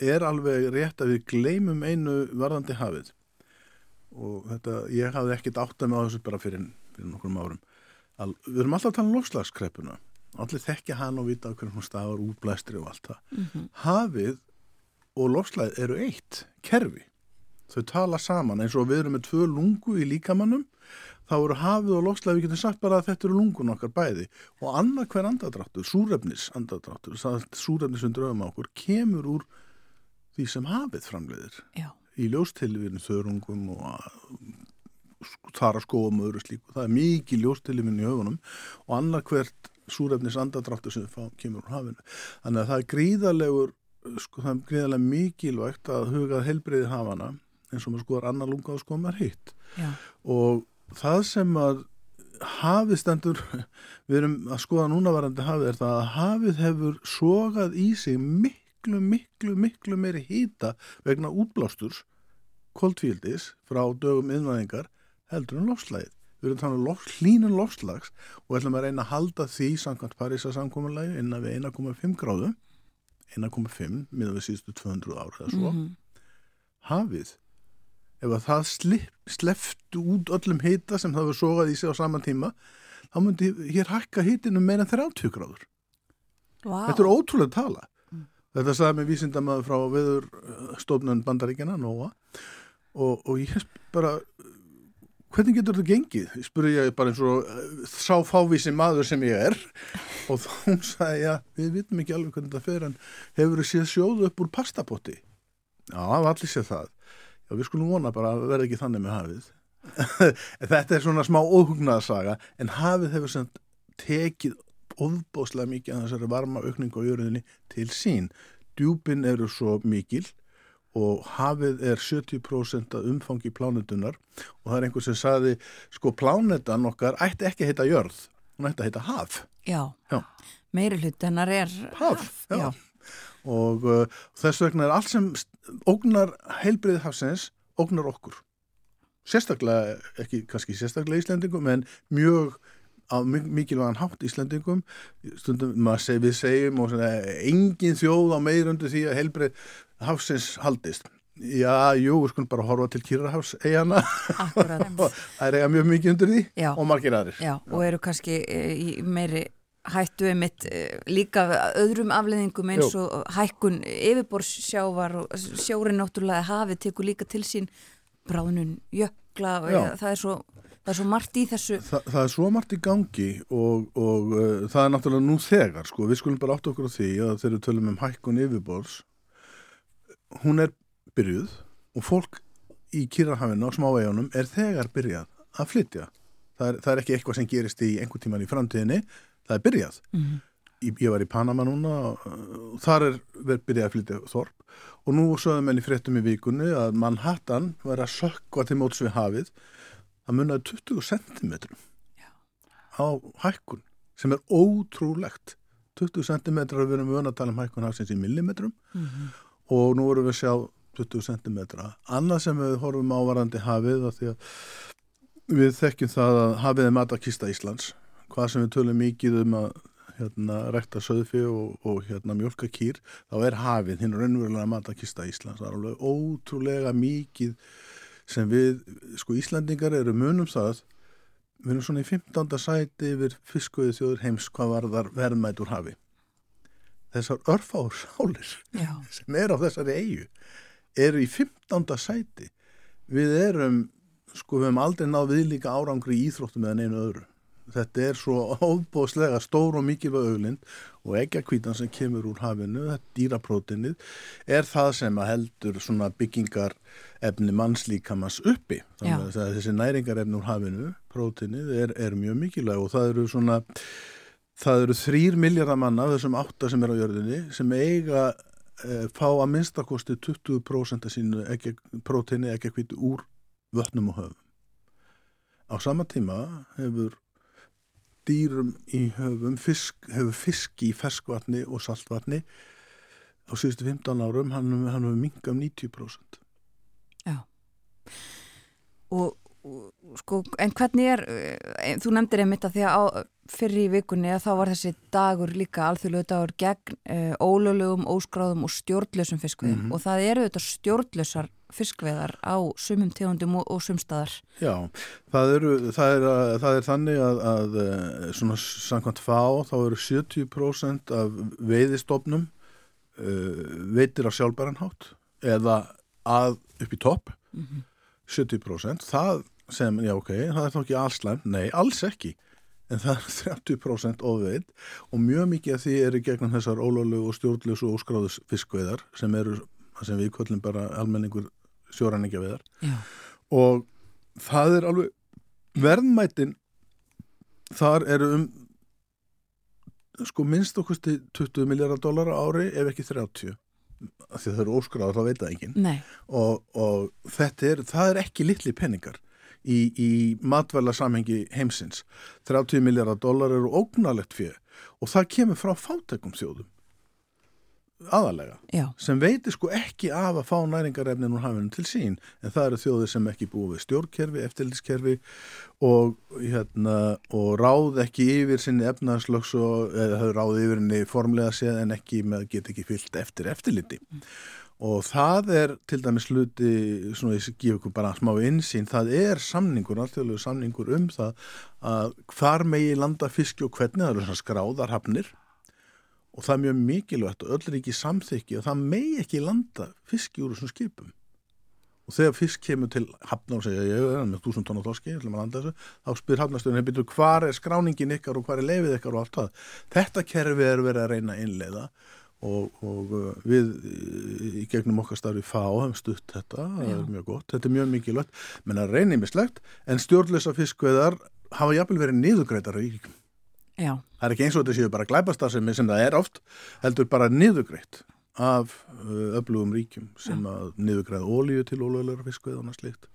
er alveg rétt að við gleymum einu varðandi hafið og þetta, ég hafði ekkit áttað með á þessu bara fyrir, fyrir nokkrum árum. Al, við erum alltaf að tala um lofslagskreppuna allir þekkja hann og vita hvernig hún stafar útblæstri og allt það. Hafið og lofslagið eru eitt kerfi. Þau tala saman. Eins og við erum með tvö lungu í líkamannum þá eru hafið og lofslagið, við getum sagt bara að þetta eru lungun okkar bæði. Og annað hver andadráttur, súrefnis andadráttur, það súrefnis undir öfum á okkur kemur úr því sem hafið framleiðir. Já, í ljóstilifinu þörungum og þar að skóum og öðru slíku. Það er mikið ljóstilifinu í höfunum og annar hvert súrefnis andadráttur sem fá, kemur úr hafinu. Þannig að það er gríðalegur, sko það er gríðalega mikilvægt að hugað helbriði hafana eins og maður skoðar annar lunga og skoðar maður hitt. já, Og það sem að hafið stendur, við erum að skoða núna varandi hafið er það að hafið hefur sogað í sig miklu, miklu, miklu meiri hýta vegna útblásturs koldfíldis frá dögum innvæðingar heldur en lofslægið. Við erum þannig lof, hlínun lofslags og ætlum að reyna að halda því samkvæmt Parísa samkominlægi innan við 1,5 gráðu 1,5 miðan við síðustu 200 ár eða svo. Hafið ef að það slip, sleftu út öllum hita sem það var sogað í sig á saman tíma þá myndi hér hækka hitinu meira en 30 gráður. Vá. Þetta er ótrúlega tala. Þetta sagði með vísindamaður frá viður stofnun bandaríkjana, NOA og, og ég bara hvernig getur þetta gengið? Spurði ég bara eins og uh, sá fávísi maður sem ég er og þá sagði, já, við vitum ekki alveg hvernig þetta fer en hefur þið séð sjóðu upp úr pastapotti? Já, allir séð það. Já, við skulum vona bara að verða ekki þannig með hafið. [LAUGHS] þetta er svona smá óhugnaðsaga en hafið hefur sem tekið ofbóðslega mikið að þessari varma aukningu á jörðinni til sín. Djúpin eru svo mikil og hafið er 70% af umfangi plánutunar og það er einhver sem saði sko plánutan okkar ætti ekki að heita jörð, hún ætti að heita haf. Já, Já. meiri hlut hennar er Haf, já. Og uh, þess vegna er allt sem ógnar heilbriði hafsins, ógnar okkur. Sérstaklega, ekki kannski sérstaklega Íslendingum, en mjög á mi- mikilvægan hátt Íslendingum. Stundum seg, við segjum og svona, engin þjóð á meirundu því að heilbrið hafsins haldist. Já, jú, við skulum bara horfa til Kýrarhafs eigana. Það er eiga mjög mikið undir því Já. og margir aðrir. Já, og eru kannski eh, í meiri hættu einmitt eh, líka öðrum afleðingum eins Jú. og hækkun yfirborðssjávar og sjórin náttúrulega hafið tekur líka til sín bráðnun jökla og það, er svo, það er svo margt í þessu. Þa, það er svo margt í gangi og, og uh, það er náttúrulega nú þegar sko, við skulum bara átta okkur á því að þegar við tölum um hækkun yfirborðs hún er byrjuð og fólk í Kýrahafinu og smávegunum er þegar byrjað að flytja. Það er, það er ekki eitthvað sem gerist í einhver tíman í framtíðinni, það er byrjað. Mhm. í, ég var í Panama núna og uh, þar er verið byrjað að flytja þorp. Og nú sögðum enn í fréttum í vikunni að Manhattan var að sökva til móts við hafið það munnaði 20 cm á hækkun sem er ótrúlegt. 20 cm að við erum vöna að tala um hækkun hafsins í millimetrum. Og nú erum við að sjá 20 cm annað sem við horfum ávarandi hafið af því að við þekkjum það að hafið er matakista Íslands. Hvað sem við tölum mikið um að hérna, rekta söðfi og, og hérna, mjölka kýr, þá er hafið hinn raunverulega matakista Íslands. Það er alveg ótrúlega mikið sem við, sko Íslandingar eru munum það við erum svona í 15. sæti yfir fiskauði þjóður heims hvað varðar verðmætt úr hafi þessar örfáur sálir Já. [LAUGHS] sem er á þessari eigu eru í 15. sæti við erum sko við hefum aldrei náð viðlíka árangri í íþróttum eða neinu öðru þetta er svo óbóðslega stór og mikilvæg auglind og eggjakvítan sem kemur úr hafinu, þetta dýraprótinið er það sem að heldur svona byggingar efni mannslíkamans uppi. Þannig að þessi næringarefni úr hafinu prótinið er, er mjög mikilvæg og það eru svona það eru þrýr miljardar manna þessum átta sem er á jörðinni sem eiga e, fá að minnstakosti 20% af sínu prótinni eggjakvítu úr vötnum og höfum. Á sama tíma hefur dýrum í höfum fisk, hefur fiski í ferskvatni og saltvatni á síðustu 15 árum hann, hann hefur minkað um 90% og, og sko, en hvernig er eh, þú nefndir einmitt að því að á, fyrir í vikunni að þá var þessi dagur líka alþjóðlegu dagur gegn uh, ólöglegum, óskráðum og stjórnlösum fiskveðum og það eru þetta stjórnlösar fiskveðar á sumum tegundum og, og sumstaðar Já, það, eru, það, er, að- það er þannig að, að eh, svona samkvæmt fá þá eru 70% af veiðistofnum uh, veitir á sjálfbæranhátt eða að upp í topp. 70% það sem, já ok, það er þá ekki allslæmt, nei, alls ekki. En það er 30% ofveit og mjög mikið af því eru gegnum þessar ólöflegu og stjórnlösu og óskráðus fiskveiðar sem eru, sem við köllum bara almenningur sjóræningjaveðar Já. og það er alveg verðmætin þar eru um sko minnst okkur 20 miljardar dólar ári ef ekki 30 af því að það eru óskráður, þá veit það enginn. Og, og þetta er, það er ekki litli penningar í, í matvæla samhengi heimsins. 30 miljardar dólar eru ógnalegt fyrir og það kemur frá fátækum þjóðum aðalega já, sem veitir sko ekki af að fá næringarefnin úr hafinu til sín en það eru þjóðir sem ekki búið við stjórnkerfi, eftirlitskerfi og, hérna, og ráð ekki yfir sinni efnarslöks og ráð yfir henni formlega séð en ekki með get ekki fyllt eftir eftirliti. Og það er til dæmis hluti, svona ég gef ykkur bara smá insýn, það er samningur, alltaf samningur um það að hvar megi landa fiski og hvernig, það eru svona skráðarhafnir og það er mjög mikilvægt og öll er ekki samþykki og það megi ekki landa fiski úr þessum skipum. Og þegar fisk kemur til hafna og segja ég er með þúsund tónn á landa þessu þá spyr hafnastöðun, byrjuð hvar er skráningin ykkar og hvar er lefið ykkar og allt það? Þetta kerfi er verið að reyna að innleiða og, og uh, við uh, í gegnum okkar starfi fá hefum stutt þetta, það er mjög gott þetta er mjög mikilvægt, menn að reyna mislegt en stjórnlösa fiskveðar hafa jafnvel verið niðugreitar í ríkum Já, það er ekki eins og þetta séu bara glæpastarfsemi sem það er oft, heldur bara niðugreitt af uh, öflugum ríkjum sem að niðugræða ólíu til ólögulegra fisku eða annað slíkt.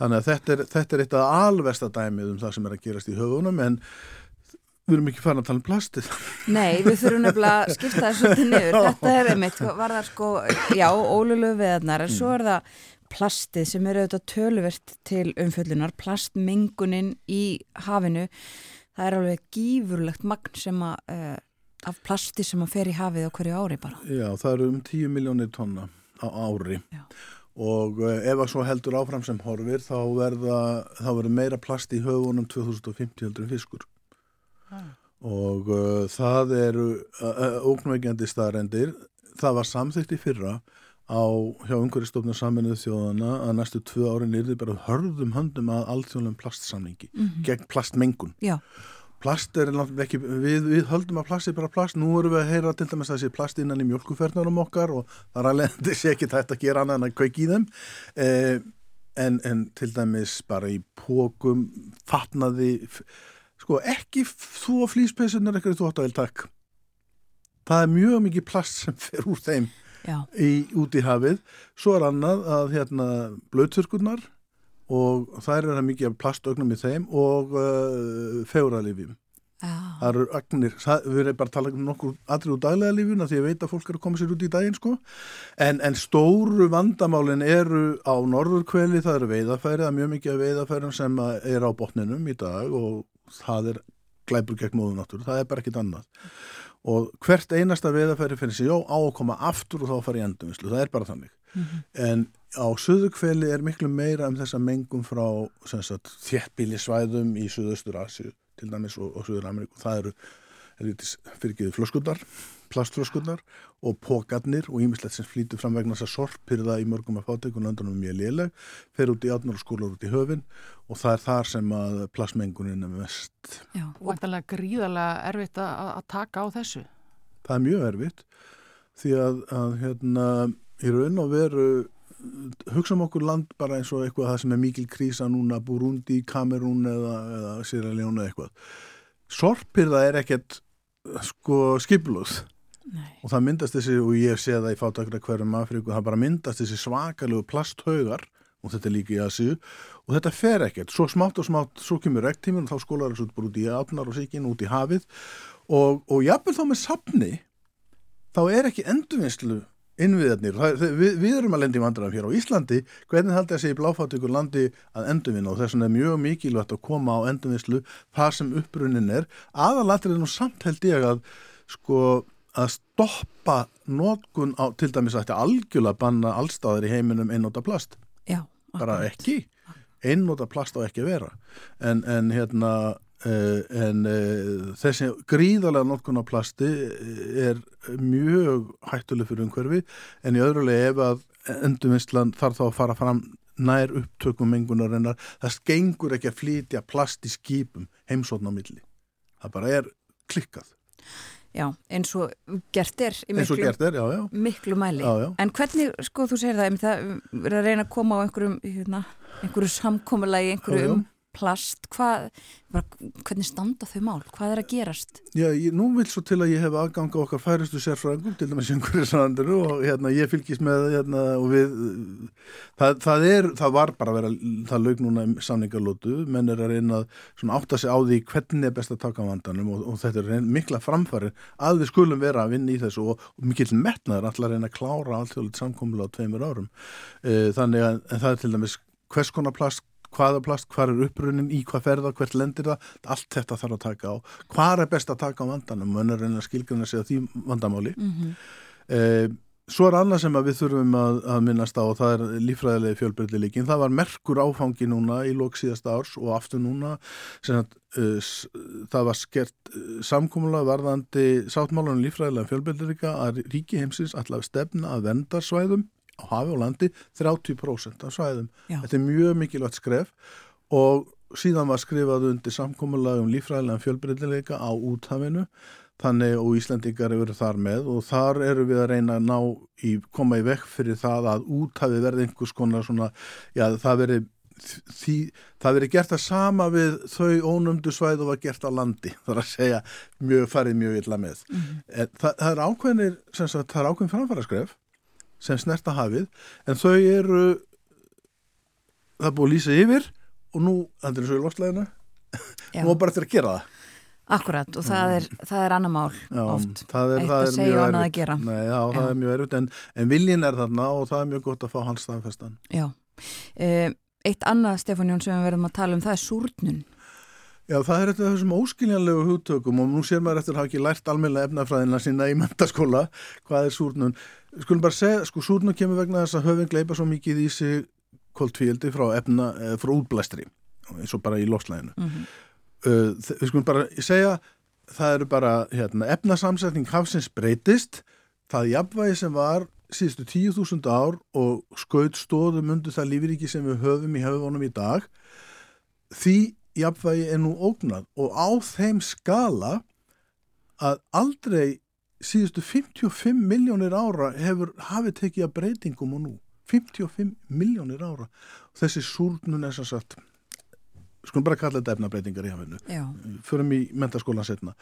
Þannig að þetta er, þetta er eitt af alvesta dæmið um það sem er að gerast í höfunum en við erum ekki farin að tala um plastið. nei, við þurfum nefnilega að skipta þessu til niður. [LAUGHS] Þetta er einmitt, var það sko, já, ólulegu veðarnar, en svo er það plastið sem er auðvitað töluvert til umfjöllunar, plastmengunin í hafinu. Það er alveg gífurlegt magn sem að, uh, af plasti sem að fer í hafið á hverju ári bara. Já, það eru um 10 miljónir tonna á ári Já. og uh, ef að svo heldur áfram sem horfir þá verða, þá verður meira plast í höfunum 2050 heldur en fiskur. og uh, það eru uh, óknveikjandi staðrendir það var samþykkt í fyrra á hjá umhverjastofnum saminuð þjóðana að næstu tvö árin er þið bara hörðum höndum að alþjóðlega plastsamningi gegn plastmengun. Já, plast er náttúrulega ekki við, við höldum að plast er bara plast, nú erum við að heyra til dæmis að þessi plast innan í mjölkuferðnarum okkar og það er alveg, sé ekki þetta að gera annað en að kveiki í þeim. Eh, en, en til dæmis bara í pókum, fatnaði sko ekki þú og flýspeysunar ekkert þú átt að takk það er mjög mikið plast sem fer úr þeim í, út í hafið. Svo er annað að hérna blöðturkurnar og það er það mikið af plastögnum í þeim og uh, feguralifjum já, það eru agnir, við erum bara að tala um nokkur atrið úr daglega lífuna því að ég veit að fólk er að koma sér út í daginn sko. En, en stóru vandamálin eru á norðurkveli, það eru veiðafæri það er mjög mikið af veiðafærum sem er á botninum í dag og það er glæpur gegn móðu náttúru, það er bara ekkit annað og hvert einasta veiðafæri finnir sig, já, á að koma aftur og þá fara í endumvislu, það er bara þannig. En á suðurkveli er miklu meira um þessa mengum frá þéttbíli svæðum í suðaustur Asíu til dæmis og, og Suður Ameríku það eru fyrirgeðu flöskundar plastflöskundar og pókarnir og ímislegt sem flýtur fram vegna þess að sorpirða í mörgum af fátökun landunum mjög léleg, fer út í átnar og skólar út í höfin og það er þar sem að plastmengunin er mest já. Og vantanlega gríðarlega erfitt að, að taka á þessu. það er mjög erfitt því að, að hérna, í raun og veru hugsa um okkur land bara eins og eitthvað það sem er mikil krísa núna Burundi, Kamerún eða, eða Sierra Leone eða eitthvað sorpirða er ekkert sko skipluð Nei. og það myndast þessi, og ég sé það í fátakra hverjum Afríku, það bara myndast þessi svakalegu plasthaugar og þetta er líka í Asíu og þetta fer ekkert, svo smátt og smátt svo kemur rektíminn og þá skólar þessu bara út í afnar og síkin, út í hafið. Og, og jafnvel þá með safni þá er ekki endurvinnslu innviðarnir, við, við erum að lendi í vandræðum hér á Íslandi, hvernig haldið að segja bláfátíkur landi að endurvinna? Og þess vegna er mjög mikilvægt að koma á endurvinnslu þar sem upprunnin er. Aðalatrið nú samt held ég að sko að stoppa notkun á, til dæmis að þetta algjörlega banna allstaðar í heiminum einnóta plast. Já, bara ekki. Einnóta plast á ekki vera. En, en hérna uh, en uh, þessi gríðarlega notkun á plasti er mjög hættuleg fyrir umhverfi. En í öðru leið ef að endurvinnslan þarf þá að fara fram nær upptökum mengunarinnar það gengur ekki að flytja plast í skipum heimsókn á milli. Það bara er klikkað Já, eins og gert er í miklu, er, já, já miklu mæli. Já. En hvernig, sko, þú segir það, það verður að reyna að koma á einhverjum, hérna, einhverju samkomulagi, einhverju um plast, hvað, hvernig standa þau mál, hvað er að gerast? Já, ég, nú vil svo til að ég hef aðgang á okkar færistu sérfræðingum, til dæmis einhverju sannanduru og hérna, ég fylgist með hérna, og við, það, það er, það var bara að vera, það laug núna samningarlótu, menn er að reyna að svona átta sig á því hvernig er best að taka vandanum og, og þetta er mikla framfæri að við skulum vera að vinna í þessu og, og mikill metnaður allar reyna að klára allt þjóðlega samkommulega á tveimur árum. Eh, Þannig að það er til dæmis hvers konar plast hvaða plast, hvað er upprunnin, í hvað ferða, hvert lendir það, allt þetta þarf að taka á. Hvað er best að taka á vandanum? Mönn er reyna að skilgjörna sig á því vandamáli. Mm -hmm. Eh, svo er annað sem að við þurfum að, að minnast á og það er lífræðilegi fjölbreytileikin. Það var merkur áfangi núna í lók síðasta árs og aftur núna sem að s- það var skert uh, samkómulega varðandi sáttmálunum lífræðilega fjölbreytileika að ríki heimsins allavega stefna að vendarsvæðum á hafi og landi 30% af svæðum. Já. Þetta er mjög mikilvægt skref og síðan var skrifað undir samkomulag um lífræðilega fjölbreytileika á úthafinu þannig og Íslandingar eru þar með og þar eru við að reyna að ná í, koma í vekk fyrir það að úthafi verði einhvers konar svona, já það veri því, það veri gert að sama við þau ónumdu svæð og var gert á landi, [LAUGHS] þar að segja mjög, farið mjög illa með. En það, það er ákveðnir, sem sagt, það er ákveðin framfæra skref sem snerta hafið, en þau eru það er búið að lýsa yfir og nú, þetta er og í loftlæðinu Já. nú er bara eftir að gera það Akkurat og það er, það er annar mál Já, oft. það er, Eitt það að segja og annað að gera. Nei, já, það Já. er mjög erfitt en, en viljin er þarna og það er mjög gott að fá hans staðfestan Já. Uh, eitt annað, Stefán Jón, sem við verðum að tala um, það er súrnun. Já, það er eftir þessum óskiljanlegu hugtökum og nú sér maður eftir að hafa ekki lært almennilega efnafræðina sína í mentaskóla hvað er súrnun. Skulum bara segja, sko súrnun kemur vegna þess að höfum gleipa svo mikið í sig koltvíildi frá, efna, frá útblæstri eins og bara í lofslæðinu. Mhm. uh, þ- við skulum bara segja það eru bara hérna, efnasamsetning hafsins breytist það jafnvægi sem var síðustu 10.000 ár og skaut stóðum undir það lífriki sem við höfum í höfunum í dag því jafnvægi er nú ógnað og á þeim skala að aldrei síðustu 55 miljónir ára hefur hafið tekið að breytingum og nú. 55 miljónir ára. Þessi súrnun er sem sagt skulum bara kalla þetta efnabreitingar í hafinu. Förum í mentaskólan setna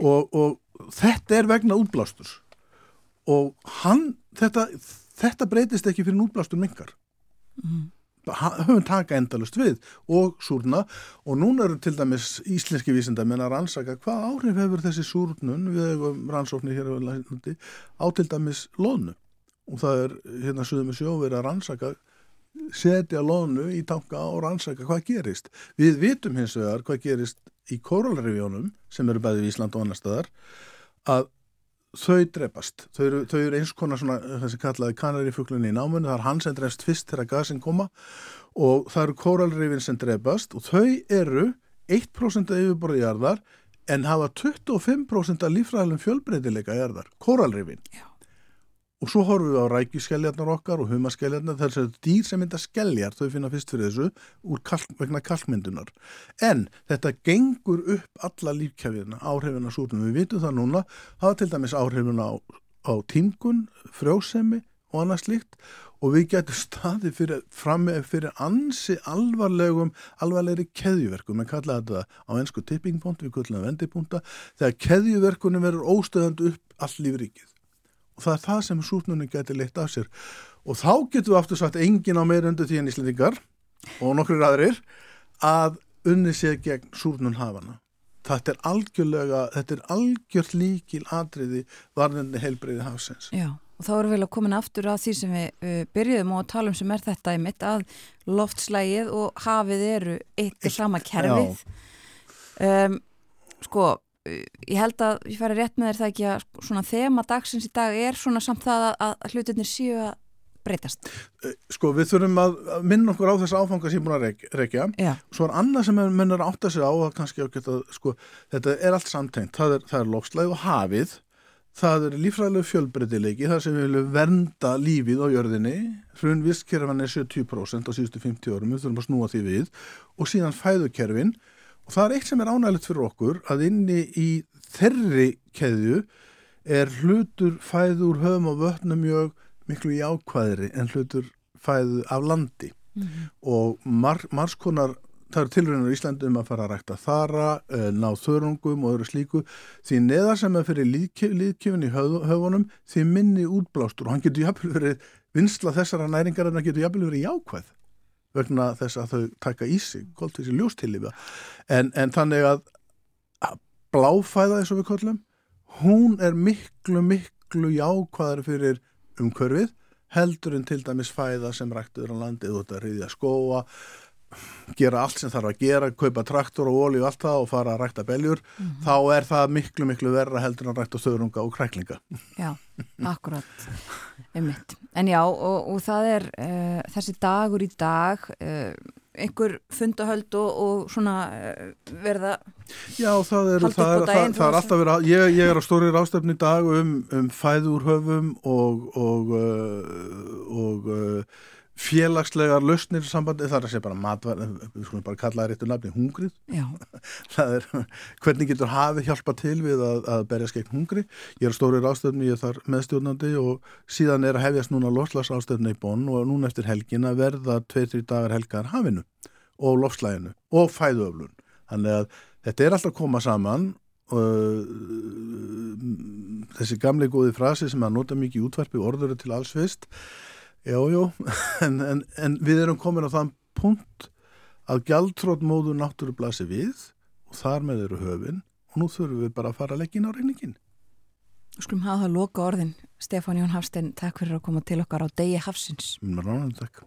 og, og þetta er vegna útblástur. Og hann þetta, þetta breytist ekki fyrir útblástur mingar Mhm. Höfum taka endalust við og súrna og núna eru til dæmis íslenski vísindamenn að rannsaka hvað áhrif hefur þessi súrnun við rannsóknir hér á landi á til dæmis loðnu og það er hérna suðum við sjó verið að rannsaka setja loðnu í tanka og rannsaka hvað gerist. Við vitum hins vegar hvað gerist í kóralrifjónum sem eru bæðið í Ísland og annar staðar að þau drepast. Þau eru, þau eru eins konar svona þessi kallaði kanarifuglinni í námunni, það er hann sem drefst fyrst þegar gasin koma og það eru kóralrifin sem drepast og þau eru 1% af yfirborði jarðar en hafa 25% af lífræðilum fjölbreytileika jarðar, kóralrifin. Já. Og svo horfum við á rækjuskeljarnar okkar og humaskeljarnar, þess að dýr sem mynda skeljar, þau finna fyrst fyrir þessu kalk, vegna kalkmyndunar. En þetta gengur upp alla lífkjafina, áhrifina súrnum. Við vitum það núna, hafa til dæmis áhrifina á, á tímgun, frjósemi og annað slíkt og við getum staði fyrir, fyrir ansi alvarlegum, alvarlegri keðjuverkum, en kalla þetta á ennsku tipping point, við kallum það vendipunta, þegar keðjuverkunum verður óstöðandi upp all lífríkið og það er það sem súrnunni getur leitt af sér. Og þá getur við aftur sagt engin á meira undir því en Íslandingar og nokkur aðrir að unni sér gegn súrnun hafana þetta er algjörlega þetta er algjört líkil atriði varðandi heilbreyði hafsins. Já, og þá erum við að komin aftur að því sem við byrjuðum og að tala um sem er þetta í mitt að loftslægið og hafið eru eitt og sama kerfið. Um, sko, ég held að ég færi rétt með þér það ekki að svona þema dagsins í dag er svona samt það að, að hlutinir séu að breytast. sko við þurfum að minna okkur á þess áfanga sem ég er búin að rekja. Já, svo er annað sem er menn er að sig á að kannski að geta, sko, þetta er allt samtengt. Það er, er lofslæg og hafið. Það er lífræðilegu fjölbreytileiki þar sem við viljum vernda lífið á jörðinni. Hrun vistkerfan er 70% á síðustu 50 árum, við þurfum að snúa því við. Og síðan fæðukerfin og það er eitt sem er ánægilegt fyrir okkur að inni í þerri keðju er hlutur fæðu úr höfum og vötnum mjög miklu jákvæðri en hlutur fæðu af landi. Og mar, margskonar það eru tilraunar í Íslandi um að fara að rækta þara, uh, ná þörungum og öðru slíku. Því neðar sem er fyrir líðkjöfin í höf, höfunum því minni útblástur. Og hann getur jafnvel verið vinsla þessara næringar en hann getur jafnvel verið jákvæð vegna þess að þau taka í sig koltvísi ljóstilifa en, en þannig að að bláfæða eins og við kollum hún er miklu miklu jákvæðar fyrir umhverfið heldur en til dæmis fæða sem ræktuður á landið og þetta riðja skóa gera allt sem þarf að gera, kaupa traktor og olíu og allt það og fara að rækta beljur. Þá er það miklu miklu verra heldur en að rækta þörunga og kræklinga. Já, akkurat, einmitt. En já, og, og það er uh, þessi dagur í dag, uh, einhver fundahöld og, og svona eh, verða Já, það er, það er, það, daginn, það er þú alltaf verið ég, ég er á stóri rástefni í dag um, um fæðurhöfum og, og, uh, og uh, félagslegar lausnir sambandi, það er að segja bara matvar, við skulum bara kalla það réttu nafni, hungrið. [LAUGHS] Það er, hvernig getur hafið hjálpa til við að, að berja skegn hungri. Ég er stóri rástefni, ég er þar meðstjórnandi og síðan er að hefjast núna lofslagsrástefni í bonn og núna eftir helgin að verða 2-3 dagar helgar hafinu og lofslæginu og fæðuöflun. Þannig að þetta er alltaf að koma saman og þessi gamli góði frasi sem að nota mikið í útvarpi orður til alls fyrst já, já, en, en, en við erum komin á þann punkt að gjaldtrótt móður náttúru blasi við og þar með eru höfin og nú þurfum við bara að fara að leggja inn á reyningin skulum hafa það loka orðin. Stefán Jón Hafstein, takk fyrir að koma til okkar á degi Hafsins. Mér ránum takk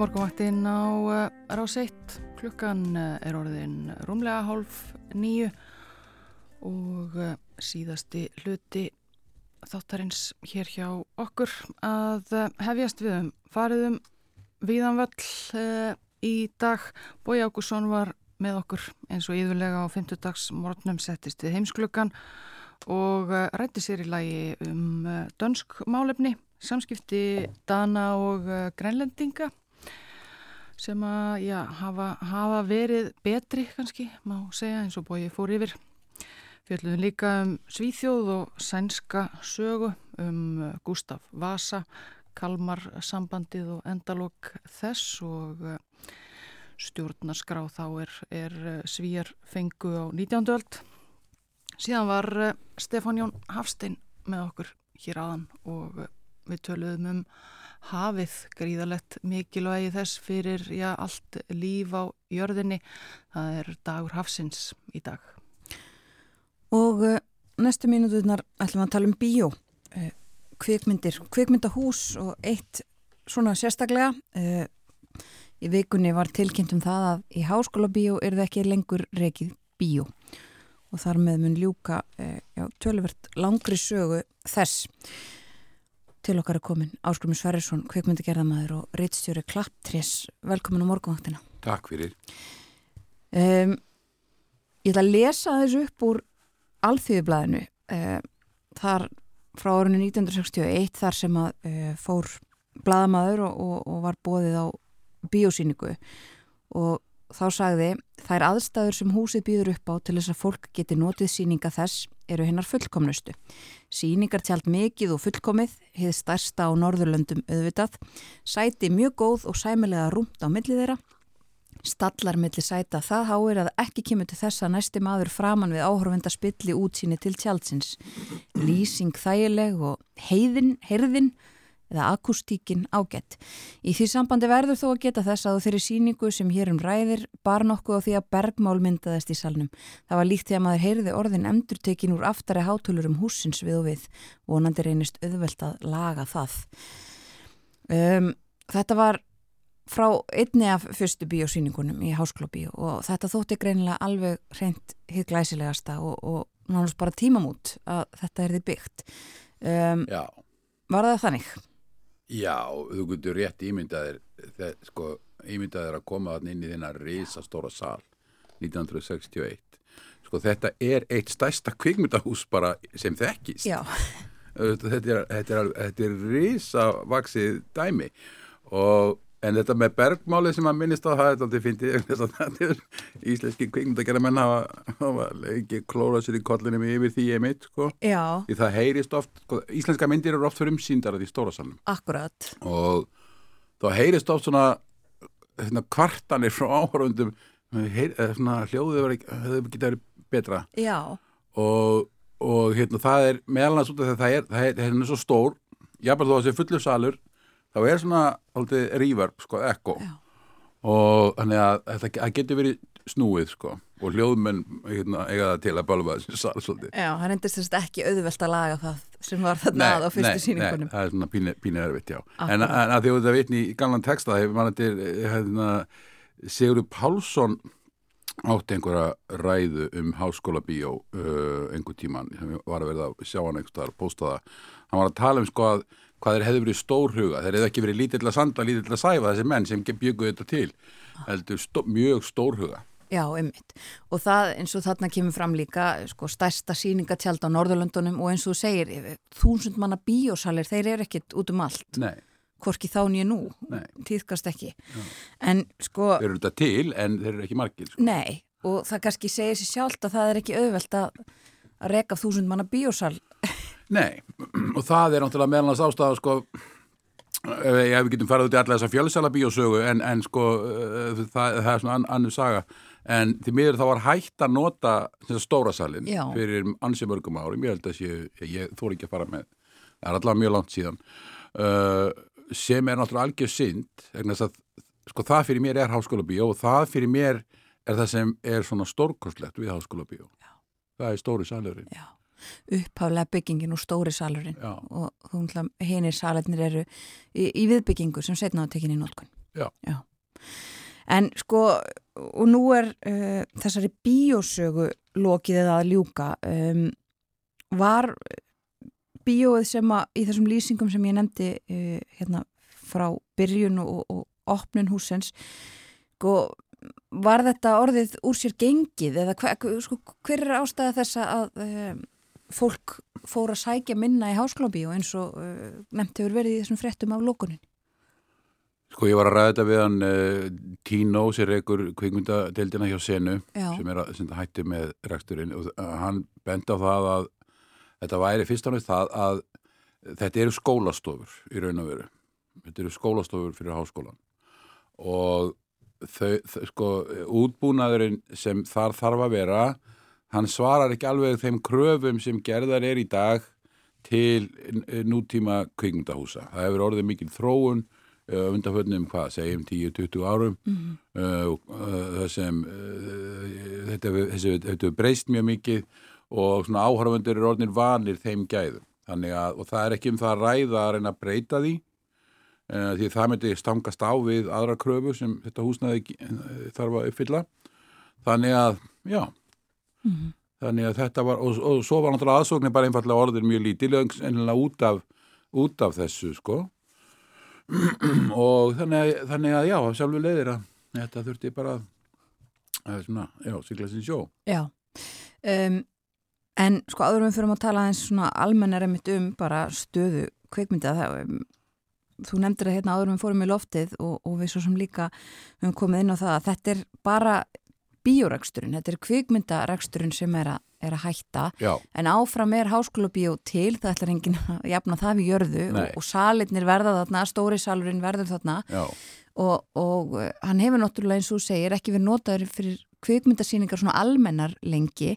morgunvaktinn á uh, rás 1. Klukkan uh, er orðin rúmlega hálf nýju og uh, síðasti hluti þáttarins hér hjá okkur að hefjast við um fariðum viðanvöll uh, í dag. Bói Ágússon var með okkur eins og íðurlega á 50 dags morgunum settist við heimsklukkan og rætti sér í lagi um dönsk málefni, samskipti Dana og Grænlendinga sem að já, hafa, hafa verið betri kannski, má segja eins og bóið fór yfir. Fjöldluðum líka um Svíþjóð og sænska sögu um uh, Gustaf Vasa, Kalmar sambandið og endalók þess og uh, stjórnarskrá þá er, er uh, svíjar fengu á 19. öld. Síðan var Stefán Jón Hafstein með okkur hér aðan og við töluðum um hafið gríðalegt mikilvægi þess fyrir já, allt líf á jörðinni. Það er dagur hafsins í dag. Og uh, næstu mínuturnar ætlum við að tala um bíó, uh, kvikmyndir, kvikmyndahús og eitt svona sérstaklega. Uh, í vikunni var tilkynnt um það að í háskóla bíó er það ekki lengur rekið bíó og þar með mun ljúka já, tölvert langri sögu þess. Til okkar er komin Áskrumi Sverrisson, kveikmyndagerðamæður og reittstjóri Klapptrés. Velkomin á morgunvaktina. Takk fyrir. Um, ég ætla að lesa þessu upp úr alþjóðublaðinu um, þar frá árunni 1961 þar sem að uh, fór blaðamæður og, og, og var bóðið á biosýningu og þá sagði þær aðstæður sem húsið býður upp á til þess að fólk geti notið síninga þess eru hennar fullkomnustu. Síningar tjald mikið og fullkomið, hefði stærsta á Norðurlöndum auðvitað, sæti mjög góð og sæmilega rúmt á millið þeirra, stallar milli sæta það háir að ekki kemur til þess að næsti maður framann við áhörvenda spilli útsýni til tjaldsins. Lýsing þægileg og heiðin, heyrðin eða akustíkin ágætt. Í því sambandi verður þó að geta þess að þeirri síningu sem hér um ræðir bar nokkuð á því að bergmál myndaðist í salnum. Það var líkt því að maður heyrði orðin endurtekin úr aftari hátulur um húsins við og við. Vonandi reynist auðvelt að laga það. Um, þetta var frá einni af fyrstu bíósýningunum í Hásklóbí og þetta þótti greinilega alveg reynd hitt glæsilegasta og, og náttúrulega bara tímamút að þetta er því byggt. Um, Já. var það þannig? Já, þú getur rétt ímyndaðir, sko, ímyndaðir að koma inn í þennan risastóra sal 1961. Sko þetta er eitt stærsta kvikmyndahús bara sem þekkist. Já. Þetta er, þetta er, þetta er risavaksið dæmi og en þetta með bergmáli sem að minnist á það, þetta finnir þetta er [LAUGHS] íslenski kvikmyndagerra menn hafa, hafa ekki klórað sér í kollinum yfir því ég mitt, sko. Já. Því það heyrist oft, sko, íslenska myndir eru oft fyrir umsýndar að því stóra salnum. Akkurat. Og þá heyrist oft svona, svona kvartanir frá áhörundum, heyr, svona hljóðið hefur getið verið betra. Já. Og, og hérna það er meðalans út af því að það er, það er, það er svo stór, jábært þó að það sé fullur salur, þá er svona aldrei reverb, sko, ekko Já. og þannig að þetta getur verið snúið, sko og hljóðmenn hérna, eiga það til að balfa þessi sal svolítið. Já, það reyndist þess að ekki auðvelt að laga það sem var þarna að á fyrstu nei, síningunum. Nei, það er svona pínu, pínu erfitt, já. Akkurat. En, en að því að þetta vitni í gamlan texta, hefur mann þetta hérna, Sigurður Pálsson átti einhverja ræðu um háskóla bíó uh, einhver tíman, sem var að verða að sjá hann einhver staðar, posta það. Hann var að tala um sko að hvað þeir hefði verið stórhuga, þeir hefði ekki verið lítill að sanda, lítill að sæfa þessi menn sem bygguðu þetta til, heldur stó, mjög stórhuga. Já, einmitt. Og það eins og þarna kemur fram líka sko, stærsta síningatjald á Norðurlöndunum og eins og þú segir, þúsund manna bíósalir, þeir eru ekkit út um allt. Nei. Hvorki þá nýja nú, Nei. týðkast ekki. En sko... Þeir eru þetta til en þeir eru ekki margir. Sko. Nei, og það kannski segir sér sjálft að það er ekki auðvelt að reka þúsund manna bíósal. Nei, [CLEARS THROAT] og það er náttúrulega meðalans ástæða sko, ef við getum farið út í alla þessa fjölsala bíósögu en, en sko uh, það, það er svona an, annur saga. En því miður þá var hægt að nota stóra salin Já. fyrir ansi mörgum árum, ég held að sé, ég, ég þór ekki að fara með, það er allavega mjög langt síðan. Uh, sem er náttúrulega algjör synd, að sko það fyrir mér er háskóla bíó og það fyrir mér er það sem er svona stórkostlegt við háskóla bíó Já. það er stóri salurinn. Já, upphaflega byggingin og stóri salurinn Já. og henir salernir eru í, í viðbyggingu sem setna á tekinni í nótkun. Já. En sko, og nú er uh, þessari bíósögu lokið eða að ljúka, um, var bíóið sem að í þessum lýsingum sem ég nefndi uh, hérna frá byrjun og, og opnun húsins, sko, var þetta orðið úr sér gengið eða hver, sko, hver er ástæða þess að um, fólk fór að sækja minna í háskólabíu eins og uh, nefnt hefur verið í þessum fréttum af lókunin? Sko ég var að ræða þetta við hann uh, Tino sem reykur kvikmyndadeildina hjá Senu Já. sem er að sem hætti með reksturinn og uh, hann benda á það að þetta væri fyrst og náttúrulega það að þetta eru skólastofur í raun og veru. Þetta eru skólastofur fyrir háskólan og þau, þau sko útbúnaðurinn sem þar þarf að vera hann svarar ekki alveg þeim kröfum sem gerðar er í dag til eh, nútíma kvikmyndahúsa. Það hefur orðið mikil þróun uh, undanföldnum, hvað, segjum 10-20 árum Mhm. uh, uh, það sem uh, þetta hefur- breyst mjög mikið og svona áhörfundur eru orðinir vanir þeim gæðum. Þannig að, og það er ekki um það að ræða að reyna að breyta því uh, því það myndi stangast á við aðra kröfu sem þetta húsnaði uh, þarf að uppfylla. Þannig að, já, Þannig að þetta var, og, og svo var náttúrulega aðsóknir bara einfallega orðir mjög lítil, ennilega út af út af þessu sko. [CLEARS THROAT] Og þannig að, þannig að já, sjálfur leiðir að þetta þurfti bara að svona, já, sigla sin sjó. Já, um, en sko áður við fyrir að tala eins svona almennar emitt um bara stöðu kveikmynda það, um, þú nefndir að hérna áður við fórum í loftið og, og við svo sem líka höfum komið inn á það að þetta er bara bíóreksturinn, þetta er kvikmyndareksturinn sem er að, er að hætta Já, en áfram er háskóla bíó til það ætlar enginn að jafna það við jörðu Nei. og, og salitnir verða þarna, stóri salurinn verður þarna og, og uh, hann hefur náttúrulega eins og segir ekki verið notaður fyrir kvikmyndasýningar svona almennar lengi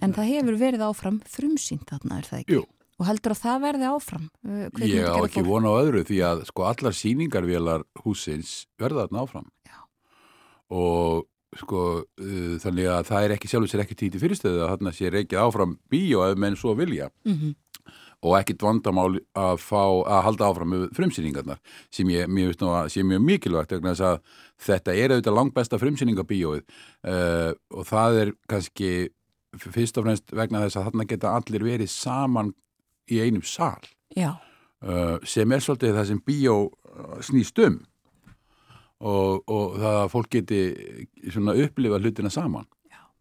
en það hefur verið áfram frumsýnt þarna er það ekki? Jú. Og heldur að það verði áfram? uh, ég á ekki vona á öðru því að sko allar sýningarvélar húsins verða þarna áfram Já. og sko uh, þannig að það er ekki sjálfur sér ekki títi fyrirstöðu að þarna sé reykið áfram bíó ef menn svo vilja. Mhm. og ekkit vandamál að fá að halda áfram frumsýningarnar sem ég, veist nú að sé mjög mikilvægt vegna þess að þetta er auðvitað langt besta frumsýningabíóið uh, og það er kannski fyrst og fremst vegna þess að þarna geta allir verið saman í einum sal. Já, uh, sem er svolítið það sem bíó uh, snýst um og, og það að fólk geti svona upplifa hlutina saman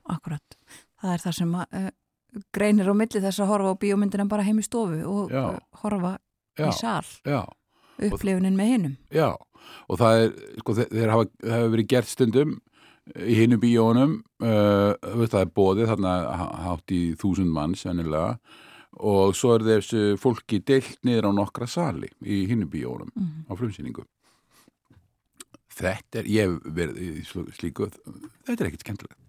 akkurat. Það er það sem að, uh, greinir á milli þess að horfa á bíómyndina bara heim í stofu og Já. uh, horfa já, í já, upplifunin með hinnum. já og það er, sko, þe- þeir hafa, hafa verið gert stundum í hinum bíónum uh, það er bóðið þarna há- hátt í þúsund mann sennilega og svo er þessu fólki deilt niður á nokkra sali í hinum bíónum Mhm. á frumsýningu þetta er, ég hef verið í slú- slíku þetta er ekkert skemmtilegt.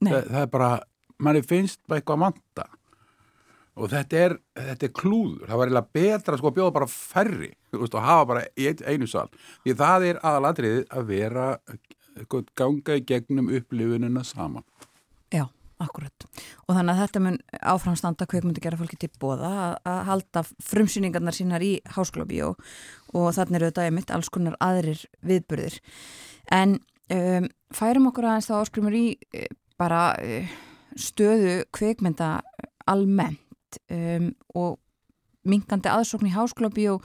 Nei, það, er bara, manni finnst bara eitthvað að manta og þetta er, þetta er klúður, það var eiginlega betra sko að bjóða bara færri [LAUGHS] þú veist, og hafa bara ein- einu sal. Því það er aðalatriðið að vera ganga í gegnum upplifunina saman. Já, akkurat. Og þannig að þetta mun áframstanda kveikmyndi gera fólki til bóða að, halda frumsýningarnar sínar í háskólabíó og þannig eru þetta einmitt alls konar aðrir viðburðir. En um, færum okkur aðeins þá áskrumur í uh, bara uh, stöðu kveikmynda almennt um, og minkandi aðsókn í háskólabíó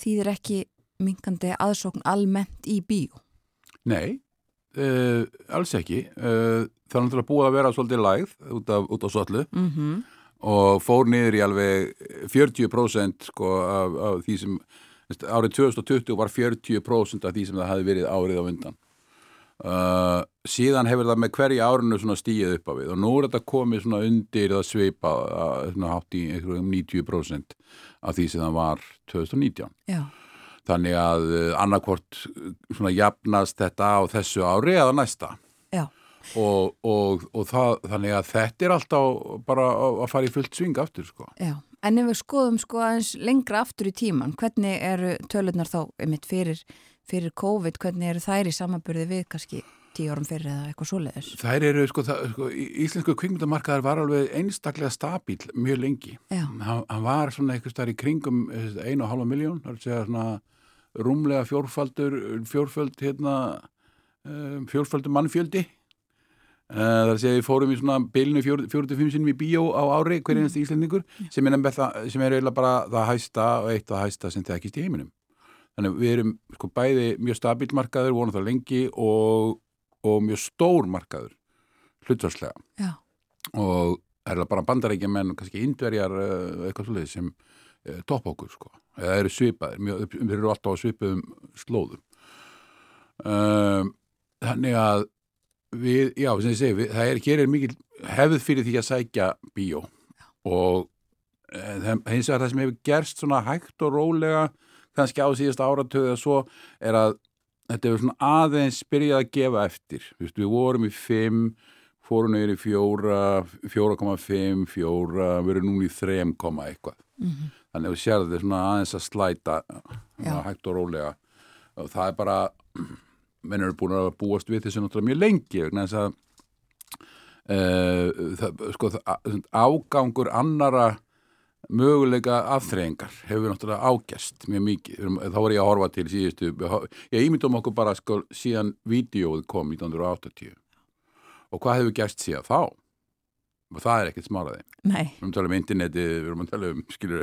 þýðir ekki minkandi aðsókn almennt í bíó. Nei, uh, alls ekki. Uh, það er náttúrulega búið að vera svolítið lægð út af, út af svollu Mm -hmm. og fór niður í alveg 40% sko af, af því sem árið 2020 var 40% af því sem það hafi verið árið á undan. Uh, síðan hefur það með hverja árinu svona stíið upp á við og nú er þetta komið svona undir það svona hátt í einhverjum 90% af því sem það var 2019 Já, þannig að uh, annarkvort uh, svona jafnast þetta á þessu ári eða næsta já, og, og, og það, þannig að þetta er alltaf bara að fara í fullt sving aftur sko. já. En ef við skoðum sko aðeins lengra aftur í tíman, hvernig eru tölunar þá einmitt fyrir, fyrir COVID, hvernig eru þær í samanburði við kannski tíu árum fyrir eða eitthvað svoleiðis? Þær eru, sko, það, sko íslensku kvikmyndamarkaðar var alveg einstaklega stabíl mjög lengi. Já, Hann, hann var svona eitthvað stær í kringum eh, einu og halva miljón, það er að segja svona rúmlega fjórfaldur, fjórföld hérna, um, fjórfaldur mannfjöldi. Það er að segja við fórum í svona bylnu 45 sinum í bíó á ári, hver einasti íslendingur, sem er, það- sem er eiginlega bara það hæsta og eitt það hæsta sem þekkist í heiminum. Þannig að við erum sko bæði mjög stabíl markaður, vonum það lengi og, og mjög stór markaður, hlutvarslega já, og er það bara bandarækja menn og kannski indverjar eh, eitthvað svolítið sem uh, topp okkur sko eða eru svipaðir, mjög, við eru alltaf á svipuðum slóðum. Um, þannig að við, já, sem ég segi, við, það er hér er mikil hefð fyrir því að sækja bíó. Og uh, hins vegar það sem hefur gerst svona hægt og rólega kannski á síðast áratöðu eða svo er að þetta hefur svona aðeins byrjað að gefa eftir, við, við vorum í fimm fórum neyri fjóra, 4,5, fjóra, við erum núna í 3, eitthvað. mhm, Þannig að við sérðum þetta svona aðeins að slæta svona hægt og rólega. Og það er bara, menn eru búin að búast við þessu náttúrulega mjög lengi, vegna þess að uh, það, sko, það, ágangur annara möguleika afþreyingar hefur náttúrulega ágæst mjög mikið. Þá var ég að horfa til síðustu, ég ímyndum okkur bara sko, síðan vídeóið kom 1980 og hvað hefur gerst síðan þá? Og það er ekkert smáraði Nei, við erum að tala um internetið, við erum að tala um skilur,